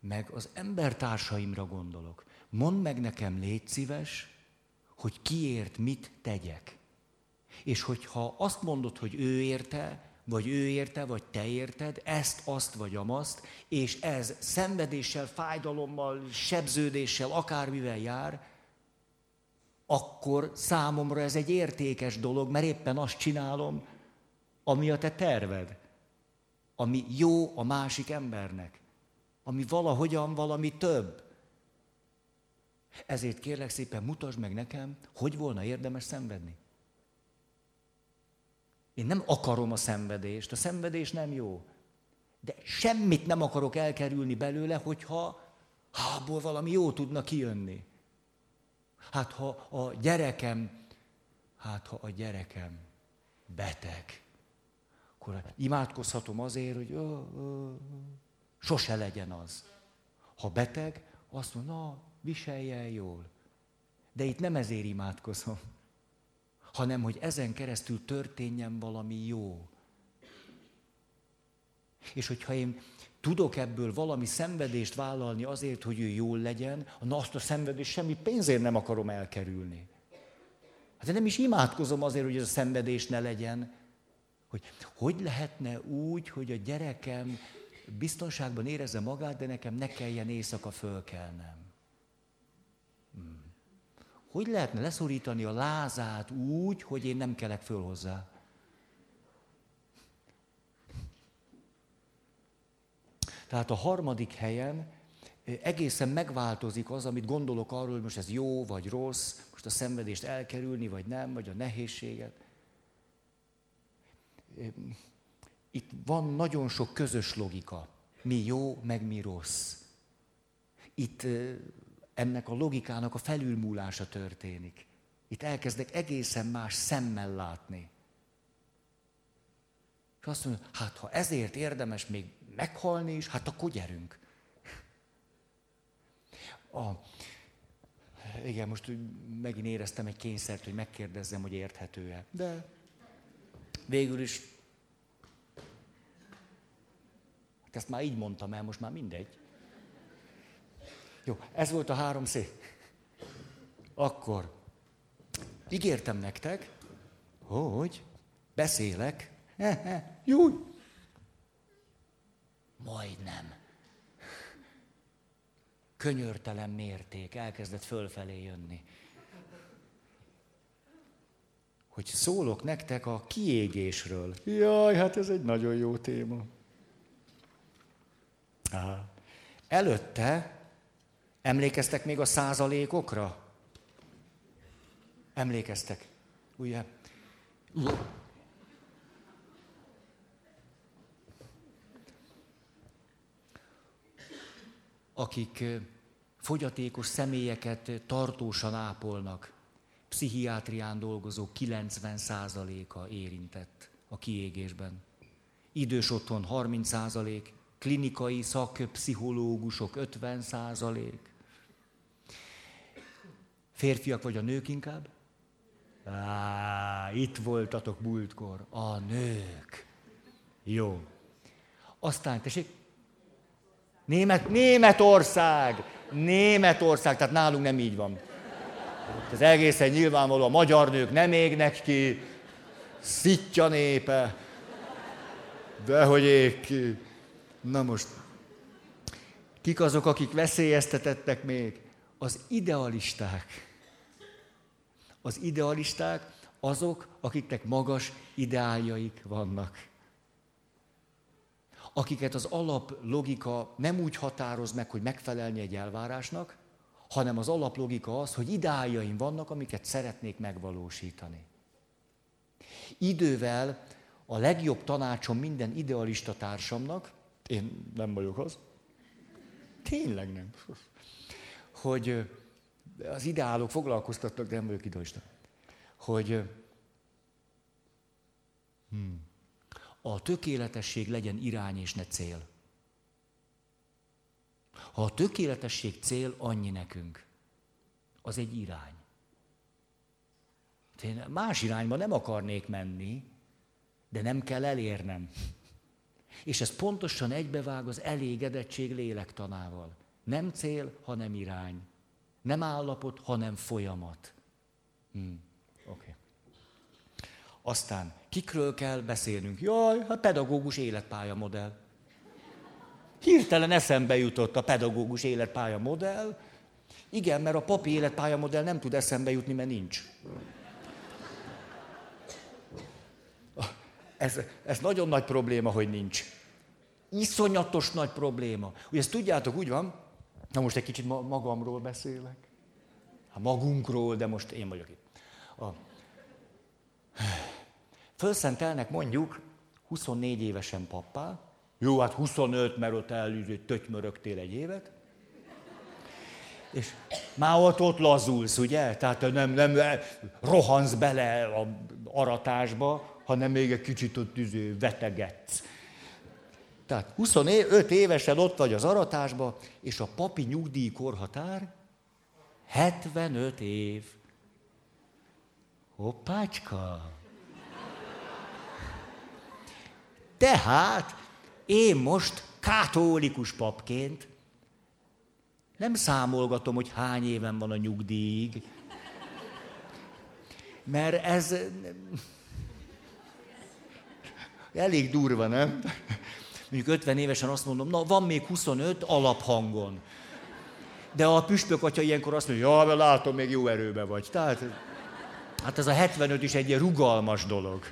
meg az embertársaimra gondolok. Mondd meg nekem, légy szíves, hogy kiért mit tegyek. És hogyha azt mondod, hogy ő érte, vagy ő érte, vagy te érted, ezt, azt vagy amazt, és ez szenvedéssel, fájdalommal, sebződéssel, akármivel jár, akkor számomra ez egy értékes dolog, mert éppen azt csinálom, ami a te terved, ami jó a másik embernek, ami valahogyan valami több. Ezért kérlek szépen, mutasd meg nekem, hogy volna érdemes szenvedni. Én nem akarom a szenvedést, a szenvedés nem jó. De semmit nem akarok elkerülni belőle, hogyha hából valami jó tudna kijönni. Hát ha a gyerekem, hát ha a gyerekem beteg, akkor imádkozhatom azért, hogy ö, ö, sose legyen az. Ha beteg, azt mondja, na, viselje el jól. De itt nem ezért imádkozom, hanem hogy ezen keresztül történjen valami jó. És hogyha én tudok ebből valami szenvedést vállalni azért, hogy ő jól legyen, na azt a szenvedést semmi pénzért nem akarom elkerülni. Hát nem is imádkozom azért, hogy ez a szenvedés ne legyen. Hogy hogy lehetne úgy, hogy a gyerekem biztonságban érezze magát, de nekem ne kelljen éjszaka fölkelnem. Hogy lehetne leszorítani a lázát úgy, hogy én nem kelek föl hozzá? Tehát a harmadik helyen egészen megváltozik az, amit gondolok arról, hogy most ez jó vagy rossz, most a szenvedést elkerülni, vagy nem, vagy a nehézséget. Itt van nagyon sok közös logika. Mi jó, meg mi rossz. Itt ennek a logikának a felülmúlása történik. Itt elkezdek egészen más szemmel látni. És azt mondja, hát ha ezért érdemes még meghalni is, hát akkor gyerünk. A, igen, most megint éreztem egy kényszert, hogy megkérdezzem, hogy érthető-e. De végül is, hát ezt már így mondtam el, most már mindegy. Jó, ez volt a három szék. Akkor ígértem nektek, hogy beszélek. Jó, Majdnem. Könyörtelen mérték, elkezdett fölfelé jönni. Hogy szólok nektek a kiégésről. Jaj, hát ez egy nagyon jó téma. Aha. Előtte emlékeztek még a százalékokra? Emlékeztek, ugye? akik fogyatékos személyeket tartósan ápolnak, pszichiátrián dolgozó 90%-a érintett a kiégésben. Idős otthon 30%, klinikai szakpszichológusok 50%. Férfiak vagy a nők inkább? Á, itt voltatok múltkor. A nők. Jó. Aztán, tessék, Német, Németország! Németország, tehát nálunk nem így van. Ez egészen nyilvánvaló, a magyar nők nem égnek ki, szitja népe, de hogy ég ki. Na most, kik azok, akik veszélyeztetettek még? Az idealisták. Az idealisták azok, akiknek magas ideáljaik vannak akiket az alaplogika nem úgy határoz meg, hogy megfelelni egy elvárásnak, hanem az alaplogika az, hogy ideájaim vannak, amiket szeretnék megvalósítani. Idővel a legjobb tanácsom minden idealista társamnak, én nem vagyok az, tényleg nem, hogy az ideálok foglalkoztatnak, de nem vagyok idealista, hogy hmm, a tökéletesség legyen irány és ne cél. Ha a tökéletesség cél, annyi nekünk. Az egy irány. Én más irányba nem akarnék menni, de nem kell elérnem. És ez pontosan egybevág az elégedettség lélektanával. Nem cél, hanem irány. Nem állapot, hanem folyamat. Hmm. Oké. Okay. Aztán kikről kell beszélnünk? Jaj, hát pedagógus életpálya modell. Hirtelen eszembe jutott a pedagógus életpálya modell. Igen, mert a papi életpálya modell nem tud eszembe jutni, mert nincs. Ez, ez nagyon nagy probléma, hogy nincs. Iszonyatos nagy probléma. Ugye ezt tudjátok, úgy van, na most egy kicsit magamról beszélek. Hát magunkról, de most én vagyok itt. A, Fölszentelnek mondjuk 24 évesen pappá, jó, hát 25, mert ott elűzött, tötymörögtél egy évet, és már ott, ott lazulsz, ugye? Tehát nem, nem rohansz bele a aratásba, hanem még egy kicsit ott üző, vetegetsz. Tehát 25 évesen ott vagy az aratásba, és a papi nyugdíj korhatár 75 év. Hoppácska! Tehát én most katolikus papként nem számolgatom, hogy hány éven van a nyugdíjig, mert ez elég durva, nem? Mondjuk 50 évesen azt mondom, na van még 25 alaphangon. De a püspök atya ilyenkor azt mondja, ja, mert látom, még jó erőbe vagy. Tehát, hát ez a 75 is egy ilyen rugalmas dolog.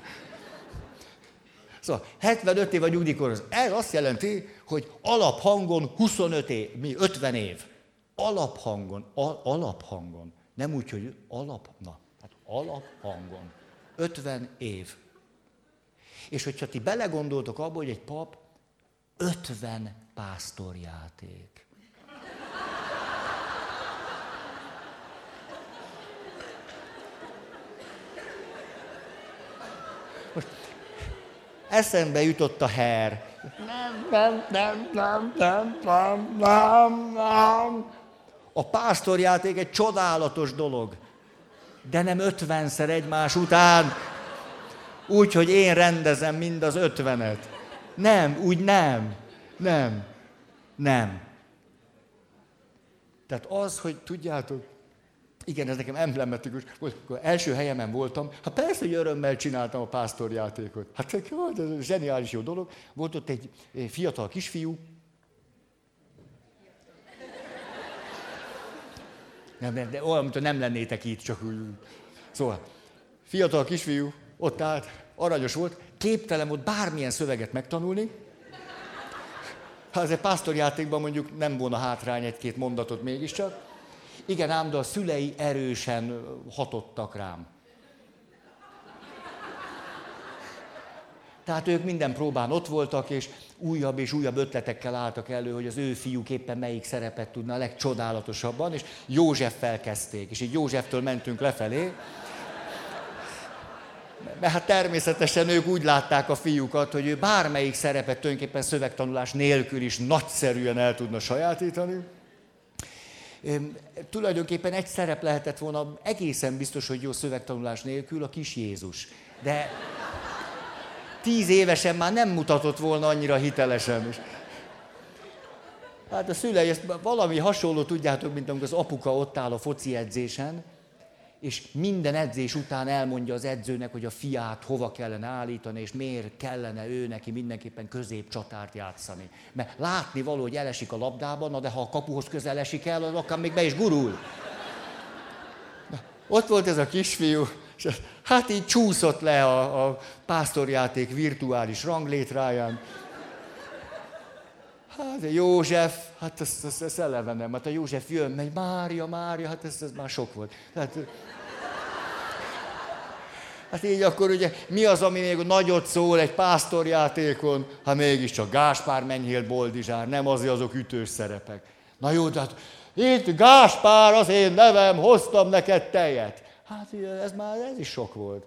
Szóval 75 év a nyugdíjkor, ez azt jelenti, hogy alaphangon 25 év, mi 50 év. Alaphangon, al, alaphangon. Nem úgy, hogy alap, na, hát alaphangon. 50 év. És hogyha ti belegondoltok abba, hogy egy pap 50 pásztorjáték. Most eszembe jutott a her. Nem, nem, nem, nem, nem, nem, nem, nem. A pásztorjáték egy csodálatos dolog, de nem ötvenszer egymás után, úgy, hogy én rendezem mind az ötvenet. Nem, úgy nem. Nem. Nem. Tehát az, hogy tudjátok, igen, ez nekem emblematikus. Amikor első helyemen voltam, hát persze, hogy örömmel csináltam a pásztorjátékot. Hát ez zseniális jó dolog. Volt ott egy fiatal kisfiú, nem, de olyan, mintha nem lennétek itt, csak úgy. Szóval, fiatal kisfiú, ott állt, aranyos volt, képtelen volt bármilyen szöveget megtanulni. Ha ez egy pásztorjátékban mondjuk nem volna hátrány egy-két mondatot mégiscsak. Igen, ám, de a szülei erősen hatottak rám. Tehát ők minden próbán ott voltak, és újabb és újabb ötletekkel álltak elő, hogy az ő fiúk éppen melyik szerepet tudna a legcsodálatosabban, és József felkezdték, és így Józseftől mentünk lefelé. Mert hát természetesen ők úgy látták a fiúkat, hogy ő bármelyik szerepet tulajdonképpen szövegtanulás nélkül is nagyszerűen el tudna sajátítani. Tulajdonképpen egy szerep lehetett volna egészen biztos, hogy jó szövegtanulás nélkül, a kis Jézus. De tíz évesen már nem mutatott volna annyira hitelesen. Hát a szülei ezt valami hasonló, tudjátok, mint amikor az apuka ott áll a foci edzésen, és minden edzés után elmondja az edzőnek, hogy a fiát hova kellene állítani, és miért kellene ő neki mindenképpen középcsatárt játszani. Mert látni való, hogy elesik a labdában, na de ha a kapuhoz közel esik el, az akár még be is gurul. Na, ott volt ez a kisfiú, és hát így csúszott le a, a pásztorjáték virtuális ranglétráján. Hát József, hát ez, ez, ez eleve nem. Hát a József jön, megy, Mária, Mária, hát ez, ez már sok volt. Hát, hát így akkor ugye mi az, ami még nagyot szól egy pásztorjátékon, ha mégiscsak Gáspár Menyhél Boldizsár, nem azért azok ütős szerepek. Na jó, tehát itt Gáspár az én nevem, hoztam neked tejet. Hát ez már ez is sok volt.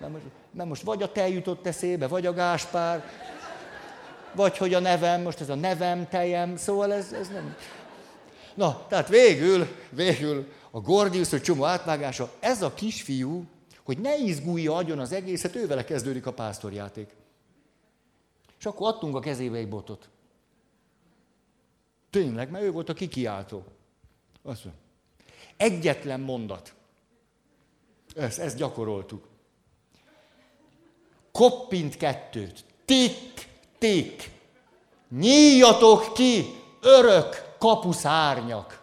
Nem most, nem most vagy a tej jutott eszébe, vagy a Gáspár, vagy hogy a nevem, most ez a nevem, tejem, szóval ez, ez nem... Na, tehát végül, végül a Gordius, hogy csomó átvágása, ez a kisfiú, hogy ne izgulja agyon az egészet, ővele kezdődik a pásztorjáték. És akkor adtunk a kezébe egy botot. Tényleg, mert ő volt a kikiáltó. Azt. Egyetlen mondat. Ezt, ezt gyakoroltuk. Koppint kettőt. Tik, tik. Nyíljatok ki, örök kapuszárnyak.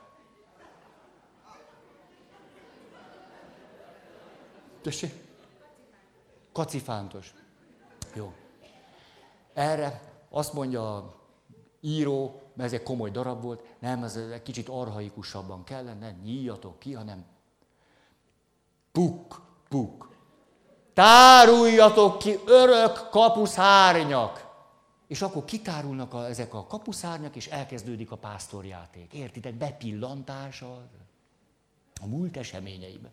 Tessék? Kacifántos. Jó. Erre azt mondja a író, mert ez egy komoly darab volt, nem, ez egy kicsit arhaikusabban kellene, nyíljatok ki, hanem Puk, puk. Táruljatok ki örök kapuszárnyak. És akkor kitárulnak a, ezek a kapuszárnyak, és elkezdődik a pásztorjáték. Értitek? Bepillantása a múlt eseményeibe.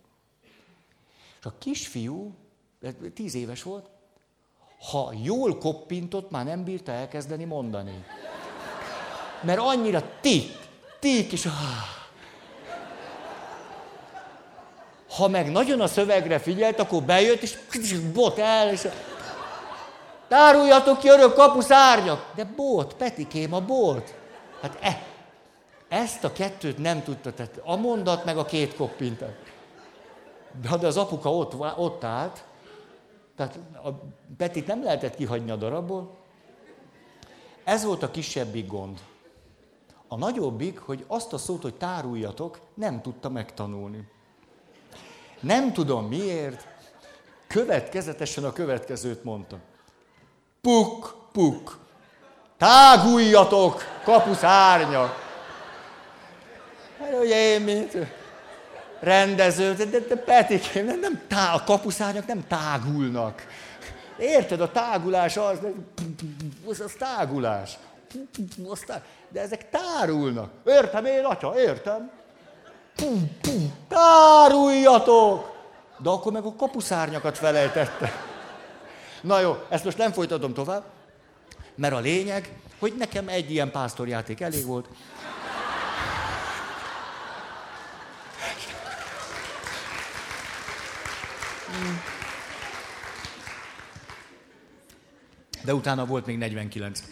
És a kisfiú, tíz éves volt, ha jól koppintott, már nem bírta elkezdeni mondani. Mert annyira tik, tik, és Ha meg nagyon a szövegre figyelt, akkor bejött, és bot el, és táruljatok ki örök kapuszárnyak. De bot, Petikém, a bot. Hát e, ezt a kettőt nem tudta, tehát a mondat meg a két koppintat. De az apuka ott, ott állt, tehát a Petit nem lehetett kihagyni a darabból. Ez volt a kisebbik gond. A nagyobbik, hogy azt a szót, hogy táruljatok, nem tudta megtanulni. Nem tudom miért, következetesen a következőt mondta. Puk, puk, táguljatok, kapuszárnya. Hát ugye én, mint rendező, de, de, de Petikém, nem, nem tá, a kapuszárnyak nem tágulnak. Érted, a tágulás az, az, az tágulás. Az tá, de ezek tárulnak. Értem én, atya, értem. Táruljatok! De akkor meg a kapuszárnyakat felejtette. Na jó, ezt most nem folytatom tovább, mert a lényeg, hogy nekem egy ilyen pásztorjáték elég volt. De utána volt még 49.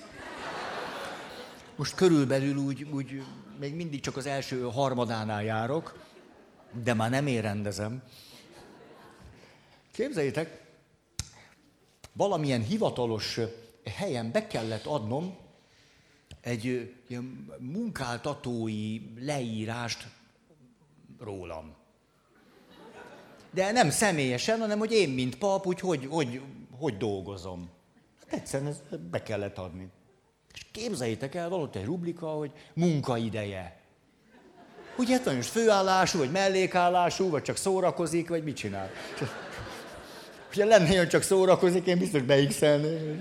Most körülbelül úgy, úgy még mindig csak az első harmadánál járok, de már nem én rendezem. Képzeljétek, valamilyen hivatalos helyen be kellett adnom egy ilyen munkáltatói leírást rólam. De nem személyesen, hanem hogy én, mint pap, úgy hogy, hogy, hogy dolgozom. Hát egyszerűen ezt be kellett adni. És képzeljétek el, valóta egy rublika, hogy munkaideje. Ugye hát nagyon főállású, vagy mellékállású, vagy csak szórakozik, vagy mit csinál. Ugye lenne, hogy csak szórakozik, én biztos beixelnék.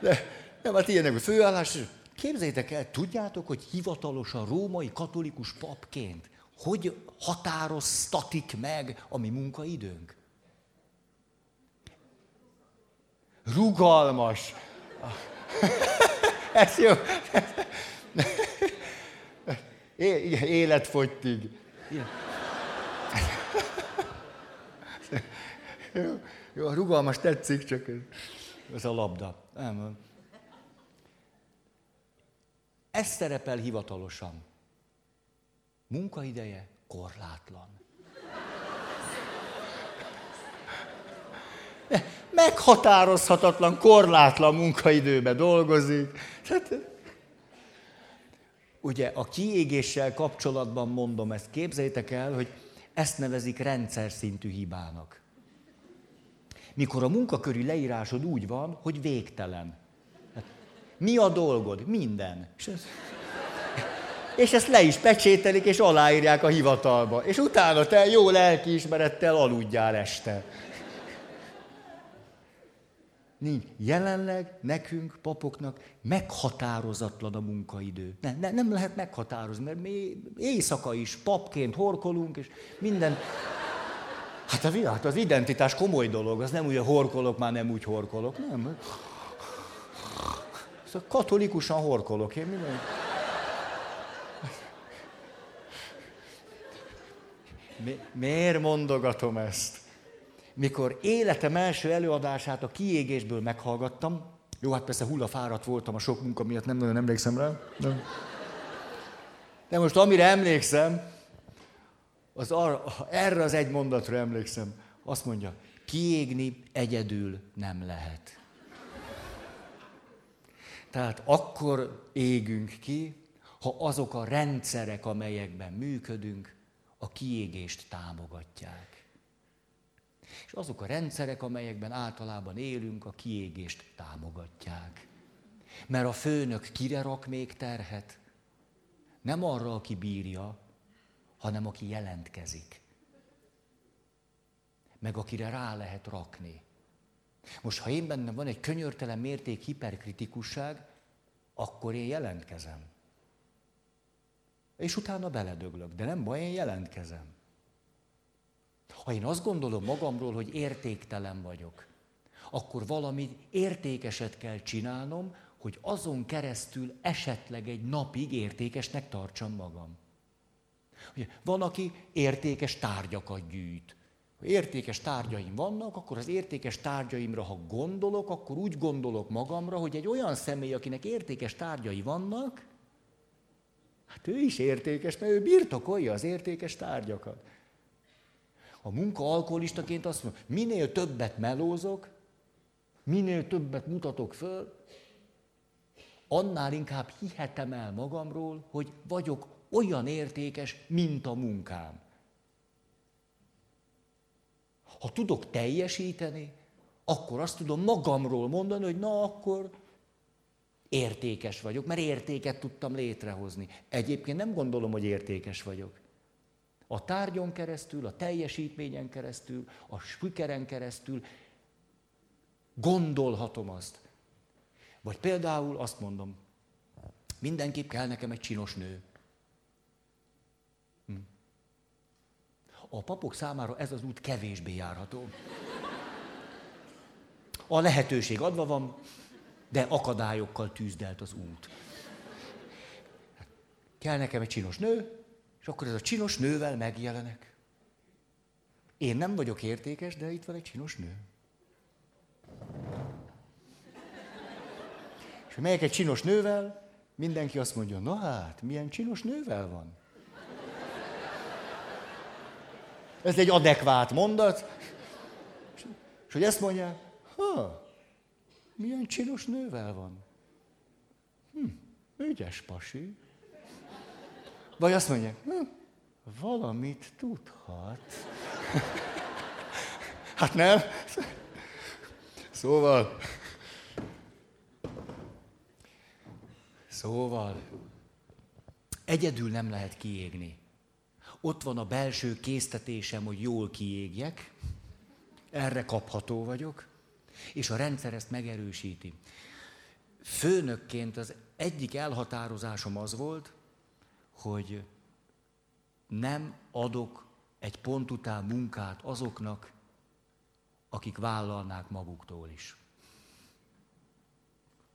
De nem, hát ilyenek a főállás. Képzeljétek el, tudjátok, hogy hivatalosan római katolikus papként hogy határoztatik meg a mi munkaidőnk? Rugalmas. Ez jó. Életfogytig. Jó, jó, a rugalmas tetszik, csak ez a labda. Nem. Ez szerepel hivatalosan. Munkaideje korlátlan. Meghatározhatatlan, korlátlan munkaidőben dolgozik. Tehát, ugye a kiégéssel kapcsolatban mondom ezt, képzeljétek el, hogy ezt nevezik rendszer szintű hibának. Mikor a munkaköri leírásod úgy van, hogy végtelen. Mi a dolgod? Minden. És ez és ezt le is pecsételik, és aláírják a hivatalba. És utána te jó lelkiismerettel aludjál este. Nincs. Jelenleg nekünk, papoknak meghatározatlan a munkaidő. Ne, ne, nem lehet meghatározni, mert mi éjszaka is papként horkolunk, és minden... Hát a hát az identitás komoly dolog, az nem úgy, hogy horkolok, már nem úgy horkolok, nem. Szóval katolikusan horkolok, én minden... Mi, miért mondogatom ezt? Mikor életem első előadását a kiégésből meghallgattam, jó, hát persze hullafáradt voltam a sok munka miatt, nem nagyon emlékszem rá. Nem. De most amire emlékszem, az arra, erre az egy mondatra emlékszem. Azt mondja, kiégni egyedül nem lehet. Tehát akkor égünk ki, ha azok a rendszerek, amelyekben működünk, a kiégést támogatják. És azok a rendszerek, amelyekben általában élünk, a kiégést támogatják. Mert a főnök kire rak még terhet? Nem arra, aki bírja, hanem aki jelentkezik. Meg akire rá lehet rakni. Most, ha én bennem van egy könyörtelen mérték hiperkritikusság, akkor én jelentkezem és utána beledöglök. De nem baj, én jelentkezem. Ha én azt gondolom magamról, hogy értéktelen vagyok, akkor valami értékeset kell csinálnom, hogy azon keresztül esetleg egy napig értékesnek tartsam magam. Ugye, van, aki értékes tárgyakat gyűjt. Ha értékes tárgyaim vannak, akkor az értékes tárgyaimra, ha gondolok, akkor úgy gondolok magamra, hogy egy olyan személy, akinek értékes tárgyai vannak, hát ő is értékes, mert ő birtokolja az értékes tárgyakat. A munka alkoholistaként azt mondja, minél többet melózok, minél többet mutatok föl, annál inkább hihetem el magamról, hogy vagyok olyan értékes, mint a munkám. Ha tudok teljesíteni, akkor azt tudom magamról mondani, hogy na akkor értékes vagyok, mert értéket tudtam létrehozni. Egyébként nem gondolom, hogy értékes vagyok. A tárgyon keresztül, a teljesítményen keresztül, a sikeren keresztül gondolhatom azt. Vagy például azt mondom, mindenképp kell nekem egy csinos nő. A papok számára ez az út kevésbé járható. A lehetőség adva van, de akadályokkal tűzdelt az út. Kell nekem egy csinos nő, és akkor ez a csinos nővel megjelenek. Én nem vagyok értékes, de itt van egy csinos nő. És ha megyek egy csinos nővel, mindenki azt mondja, na hát, milyen csinos nővel van? Ez egy adekvát mondat. És hogy ezt mondja, ha, milyen csinos nővel van? Hm, ügyes pasi. Vagy azt mondja, hm, valamit tudhat. hát nem? Szóval, szóval, egyedül nem lehet kiégni. Ott van a belső késztetésem, hogy jól kiégjek, erre kapható vagyok, és a rendszer ezt megerősíti. Főnökként az egyik elhatározásom az volt, hogy nem adok egy pont után munkát azoknak, akik vállalnák maguktól is.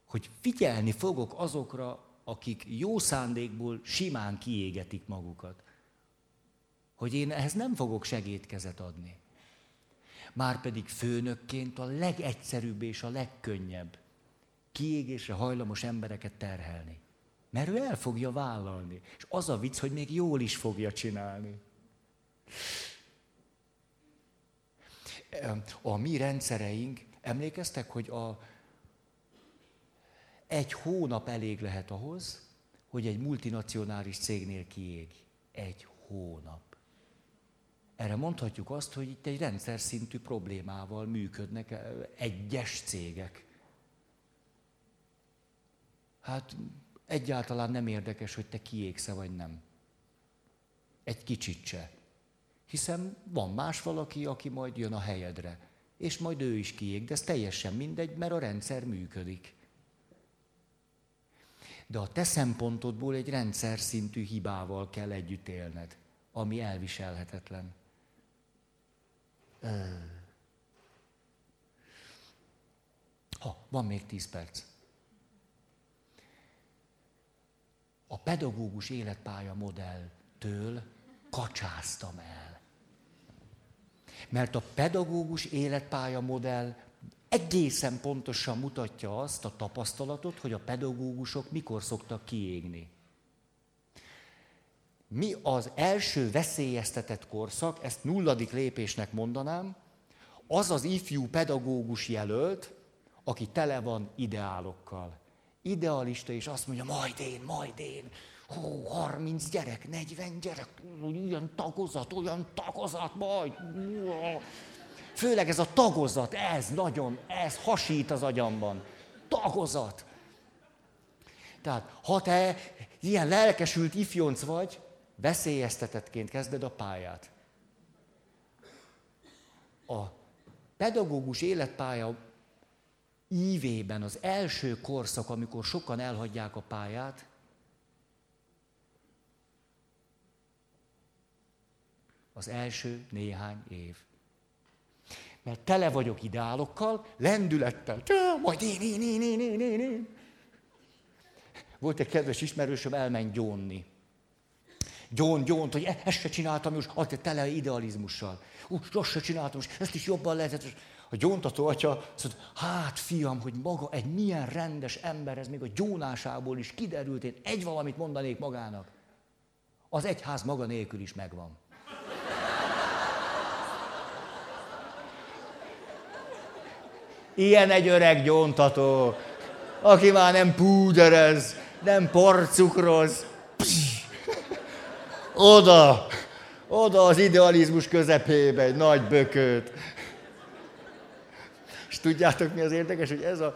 Hogy figyelni fogok azokra, akik jó szándékból simán kiégetik magukat. Hogy én ehhez nem fogok segédkezet adni. Márpedig főnökként a legegyszerűbb és a legkönnyebb kiégésre hajlamos embereket terhelni. Mert ő el fogja vállalni. És az a vicc, hogy még jól is fogja csinálni. A mi rendszereink, emlékeztek, hogy a, egy hónap elég lehet ahhoz, hogy egy multinacionális cégnél kiég. Egy hónap. Erre mondhatjuk azt, hogy itt egy rendszer szintű problémával működnek egyes cégek. Hát egyáltalán nem érdekes, hogy te kiégsz vagy nem. Egy kicsit se. Hiszen van más valaki, aki majd jön a helyedre. És majd ő is kiég, de ez teljesen mindegy, mert a rendszer működik. De a te szempontodból egy rendszer szintű hibával kell együtt élned, ami elviselhetetlen. Ha, van még tíz perc. A pedagógus életpálya modelltől kacsáztam el. Mert a pedagógus életpálya modell egészen pontosan mutatja azt a tapasztalatot, hogy a pedagógusok mikor szoktak kiégni. Mi az első veszélyeztetett korszak, ezt nulladik lépésnek mondanám, az az ifjú pedagógus jelölt, aki tele van ideálokkal. Idealista, és azt mondja, majd én, majd én, hó, 30 gyerek, 40 gyerek, ilyen tagozat, olyan tagozat, majd. Főleg ez a tagozat, ez nagyon, ez hasít az agyamban. Tagozat. Tehát, ha te ilyen lelkesült ifjonc vagy, veszélyeztetettként kezded a pályát. A pedagógus életpálya ívében az első korszak, amikor sokan elhagyják a pályát, az első néhány év. Mert tele vagyok ideálokkal, lendülettel, majd én, én, én, én, én, én, én. Volt egy kedves ismerősöm, elment gyónni. Gyont, gyont, hogy e, ezt se csináltam, most azt tele idealizmussal. Ú, azt se csináltam, most ezt is jobban lehetett. A gyóntató atya azt mondta, hát fiam, hogy maga egy milyen rendes ember, ez még a gyónásából is kiderült, én egy valamit mondanék magának. Az egyház maga nélkül is megvan. Ilyen egy öreg gyóntató, aki már nem púderez, nem porcukroz. Oda, oda az idealizmus közepébe egy nagy bököt. És tudjátok, mi az érdekes, hogy ez a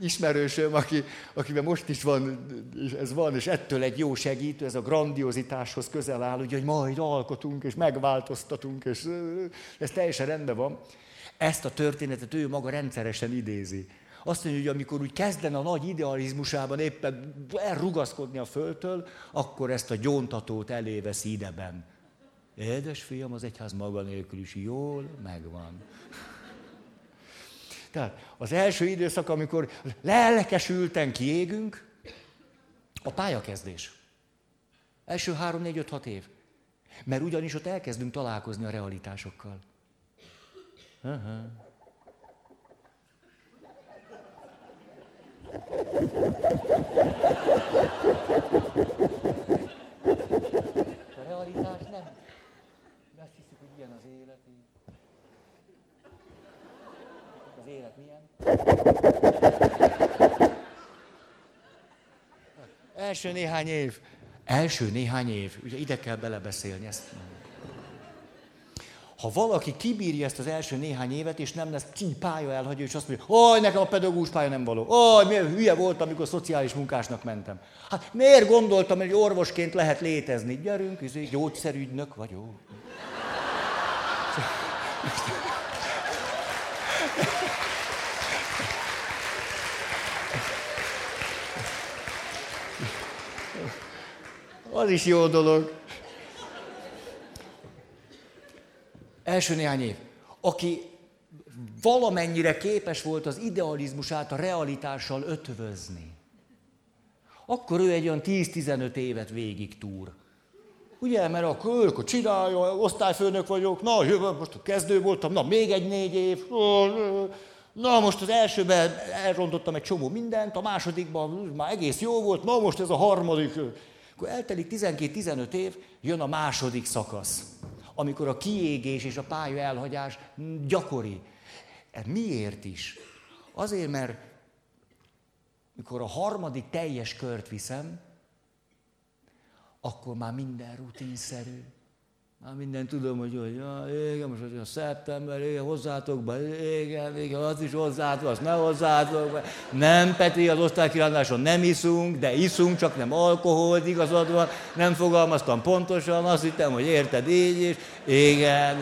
ismerősöm, aki, akiben most is van, ez van, és ettől egy jó segítő, ez a grandiozitáshoz közel áll, ugye, hogy majd alkotunk, és megváltoztatunk, és ez teljesen rendben van. Ezt a történetet ő maga rendszeresen idézi. Azt mondja, hogy amikor úgy kezdene a nagy idealizmusában éppen elrugaszkodni a földtől, akkor ezt a gyóntatót elévesz ideben. Édes fiam, az egyház maga nélkül is jól megvan. Tehát az első időszak, amikor lelkesülten kiégünk, a pályakezdés. Első három, négy, öt, hat év. Mert ugyanis ott elkezdünk találkozni a realitásokkal. Aha. A realitás nem. De azt hiszük, hogy ilyen az élet. Az élet milyen? Első néhány év. Első néhány év. Ugye ide kell belebeszélni ezt. Ha valaki kibírja ezt az első néhány évet, és nem lesz pálya elhagyó, és azt mondja, hogy nekem a pedagógus pálya nem való. Ó, milyen hülye voltam, amikor szociális munkásnak mentem. Hát miért gondoltam, hogy orvosként lehet létezni? Gyerünk, izé, gyógyszerügynök vagyok. Az is jó dolog. Első néhány év. Aki valamennyire képes volt az idealizmusát a realitással ötvözni, akkor ő egy olyan 10-15 évet végig túr. Ugye, mert akkor ők csinálja, osztályfőnök vagyok, na, jövő, most kezdő voltam, na, még egy négy év, na, most az elsőben elrontottam egy csomó mindent, a másodikban már egész jó volt, na, most ez a harmadik. Akkor eltelik 12-15 év, jön a második szakasz amikor a kiégés és a pálya elhagyás gyakori. Ez miért is? Azért, mert mikor a harmadik teljes kört viszem, akkor már minden rutinszerű. Már minden tudom, hogy, hogy ja, igen, most hogy a szeptember, igen, hozzátok be, igen, igen, az is hozzátok, azt ne hozzátok be. Nem, Peti, az osztálykirándáson nem iszunk, de iszunk, csak nem alkoholt, igazad van, nem fogalmaztam pontosan, azt hittem, hogy érted így is, igen.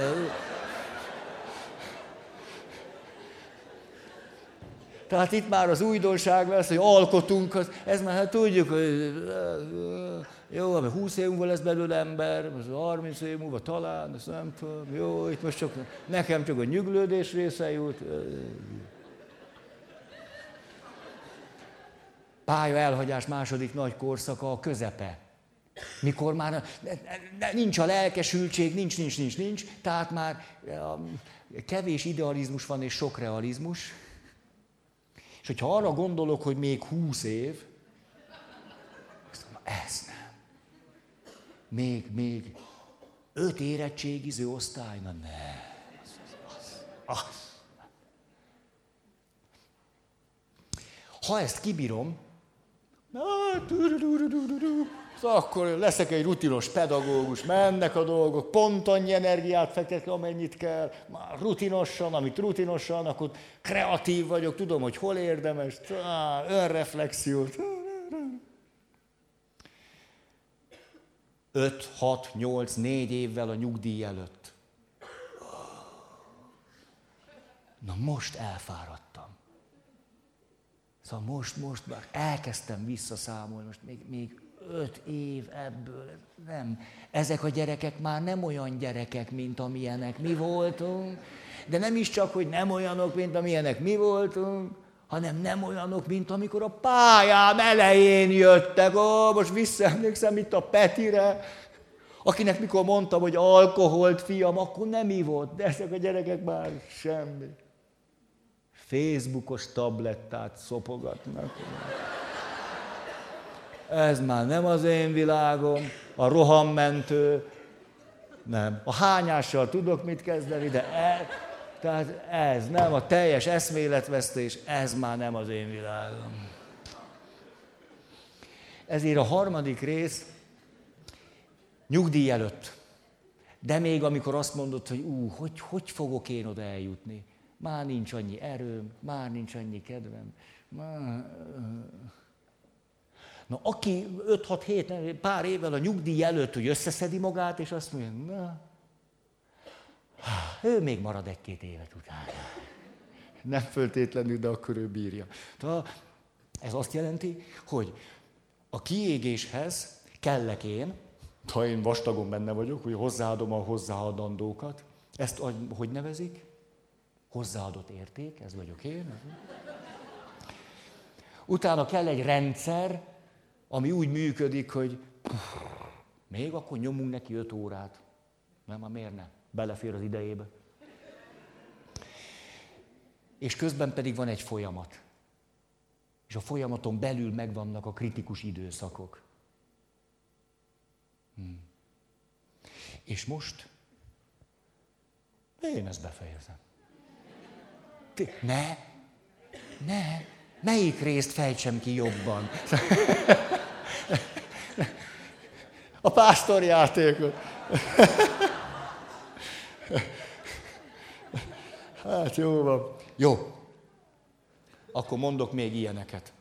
Tehát itt már az újdonság lesz, hogy alkotunk, ez már hát tudjuk, hogy jó, mert 20 év múlva lesz belőle ember, most 30 év múlva talán, ezt nem tudom, jó, itt most csak, nekem csak a nyuglődés része jut. Pálya elhagyás második nagy korszaka a közepe. Mikor már nincs a lelkesültség, nincs, nincs, nincs, nincs, tehát már kevés idealizmus van és sok realizmus. És hogyha arra gondolok, hogy még húsz év, azt mondom, ez nem. Még, még öt érettségiző osztály, na ne. Az, az, az. Ha ezt kibírom, akkor leszek egy rutinos pedagógus, mennek a dolgok, pont annyi energiát fektetek, amennyit kell, már rutinosan, amit rutinosan, akkor kreatív vagyok, tudom, hogy hol érdemes, önreflexiót. 5, 6, 8, 4 évvel a nyugdíj előtt. Na most elfáradtam. Szóval most, most már elkezdtem visszaszámolni, most még, még öt év ebből. Nem. Ezek a gyerekek már nem olyan gyerekek, mint amilyenek mi voltunk. De nem is csak, hogy nem olyanok, mint amilyenek mi voltunk, hanem nem olyanok, mint amikor a pályám elején jöttek. Ó, most visszaemlékszem itt a Petire, Akinek mikor mondtam, hogy alkoholt, fiam, akkor nem ivott, de ezek a gyerekek már semmi. Facebookos tablettát szopogatnak. Ez már nem az én világom, a rohammentő, nem. A hányással tudok mit kezdeni, de e, tehát ez nem, a teljes eszméletvesztés, ez már nem az én világom. Ezért a harmadik rész nyugdíj előtt. De még amikor azt mondod, hogy ú, hogy, hogy fogok én oda eljutni? Már nincs annyi erőm, már nincs annyi kedvem. Már... Na, aki 5-6-7, pár évvel a nyugdíj előtt, hogy összeszedi magát, és azt mondja, na, ő még marad egy-két évet utána. Nem föltétlenül, de akkor ő bírja. Tehát ez azt jelenti, hogy a kiégéshez kellek én, ha én vastagon benne vagyok, hogy hozzáadom a hozzáadandókat. Ezt hogy nevezik? Hozzáadott érték, ez vagyok én. Utána kell egy rendszer, ami úgy működik, hogy még akkor nyomunk neki öt órát. Nem, már miért ne? Belefér az idejébe. És közben pedig van egy folyamat. És a folyamaton belül megvannak a kritikus időszakok. Hmm. És most én ezt befejezem. Ne, ne, melyik részt fejtsem ki jobban? A pásztorjátékot. Hát jó van. Jó. Akkor mondok még ilyeneket.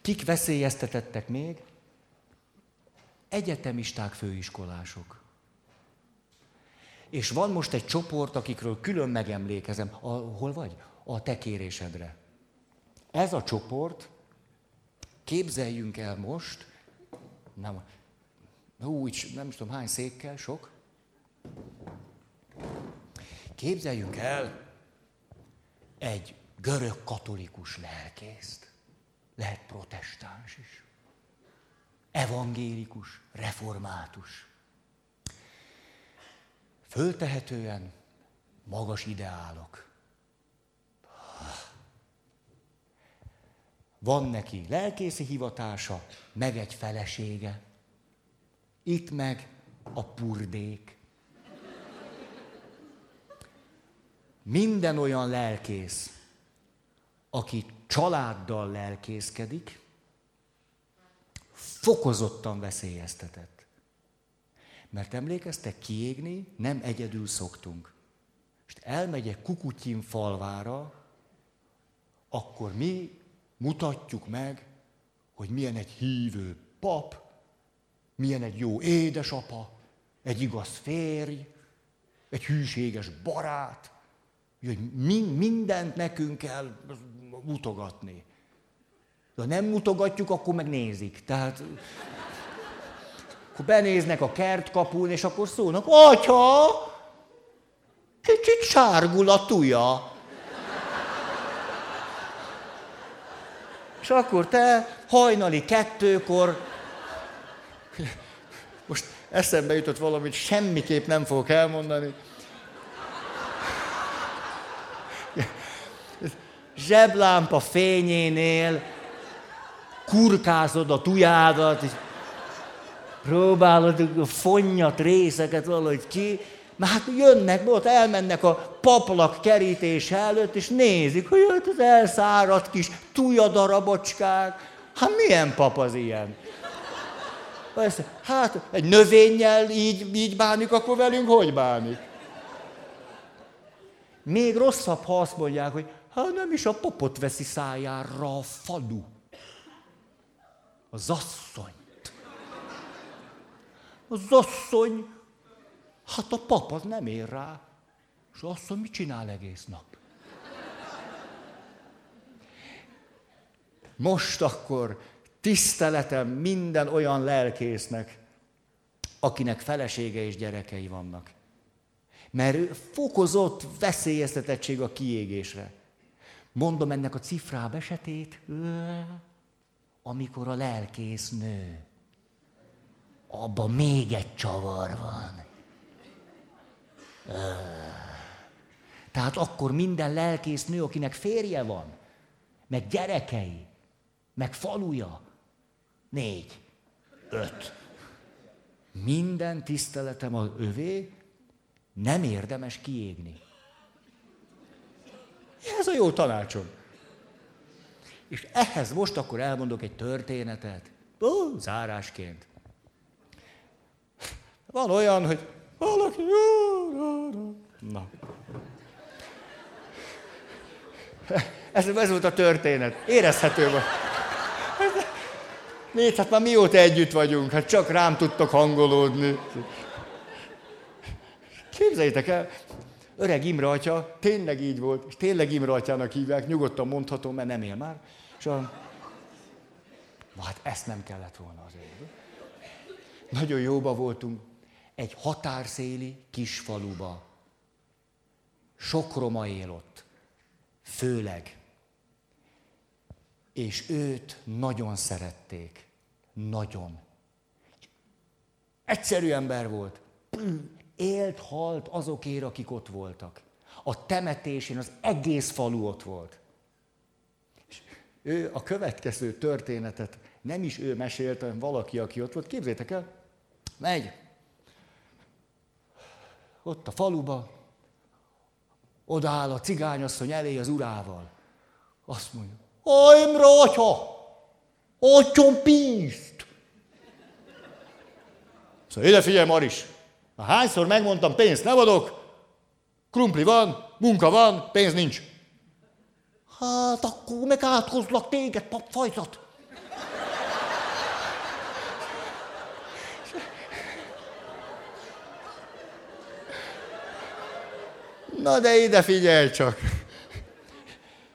Kik veszélyeztetettek még? Egyetemisták, főiskolások. És van most egy csoport, akikről külön megemlékezem. A, hol vagy? A te kérésedre. Ez a csoport, képzeljünk el most, nem, úgy, nem tudom hány székkel, sok. Képzeljünk el egy görög katolikus lelkészt. Lehet protestáns is evangélikus, református. Föltehetően magas ideálok. Van neki lelkészi hivatása, meg egy felesége. Itt meg a purdék. Minden olyan lelkész, aki családdal lelkészkedik, fokozottan veszélyeztetett. Mert emlékeztek, kiégni nem egyedül szoktunk. És elmegy egy kukutyin falvára, akkor mi mutatjuk meg, hogy milyen egy hívő pap, milyen egy jó édesapa, egy igaz férj, egy hűséges barát, hogy mindent nekünk kell mutogatni. De ha nem mutogatjuk, akkor meg nézik. Tehát akkor benéznek a kertkapun, és akkor szólnak, atya, kicsit sárgul a tuja. És akkor te hajnali kettőkor, most eszembe jutott valamit, semmiképp nem fogok elmondani. Zseblámpa fényénél kurkázod a tujádat, és próbálod a fonnyat részeket valahogy ki, mert hát jönnek, ott elmennek a paplak kerítés előtt, és nézik, hogy ott az elszáradt kis tujadarabocskák. Hát milyen pap az ilyen? Persze, hát egy növényjel így, így bánik, akkor velünk hogy bánik? Még rosszabb, ha azt mondják, hogy hát nem is a papot veszi szájára a falu az asszonyt. Az asszony, hát a pap az nem ér rá. És az asszony mit csinál egész nap? Most akkor tiszteletem minden olyan lelkésznek, akinek felesége és gyerekei vannak. Mert fokozott veszélyeztetettség a kiégésre. Mondom ennek a cifráb esetét amikor a lelkész nő. abban még egy csavar van. Tehát akkor minden lelkész nő, akinek férje van, meg gyerekei, meg faluja, négy, öt. Minden tiszteletem az övé, nem érdemes kiégni. Ez a jó tanácsom. És ehhez most akkor elmondok egy történetet. Ó, zárásként. Van olyan, hogy valaki... Na. Ez, ez volt a történet. Érezhető volt. Miért? Hát már mióta együtt vagyunk, hát csak rám tudtok hangolódni. Képzeljétek el, öreg Imre atya, tényleg így volt, és tényleg Imre atyának hívják, nyugodtan mondhatom, mert nem él már. És a... Na hát ezt nem kellett volna azért. Nagyon jóba voltunk. Egy határszéli kis faluba. Sok roma él ott. Főleg. És őt nagyon szerették. Nagyon. Egyszerű ember volt élt, halt azokért, akik ott voltak. A temetésén az egész falu ott volt. És ő a következő történetet nem is ő mesélte, hanem valaki, aki ott volt. Képzétek el, megy. Ott a faluba, odaáll a cigányasszony elé az urával. Azt mondja, Ajmra, atya, adjon pénzt! Szóval ide figyelj, Maris, Na, hányszor megmondtam, pénzt nem adok, krumpli van, munka van, pénz nincs. Hát akkor meg áthozlak téged, papfajzat. Na de ide figyelj csak.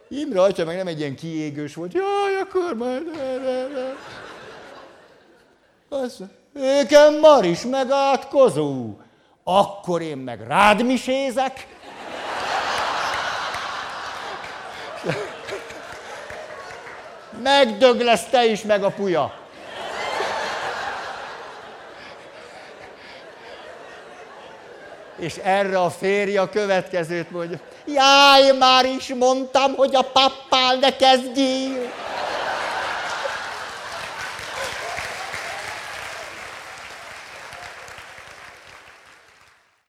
Imre atya meg nem egy ilyen kiégős volt. Jaj, akkor majd... Azt mondja, igen, Maris, meg átkozó. Akkor én meg rád misézek. Megdög lesz te is, meg a puja. És erre a férje a következőt mondja. Jaj, már is mondtam, hogy a pappál ne kezdjél.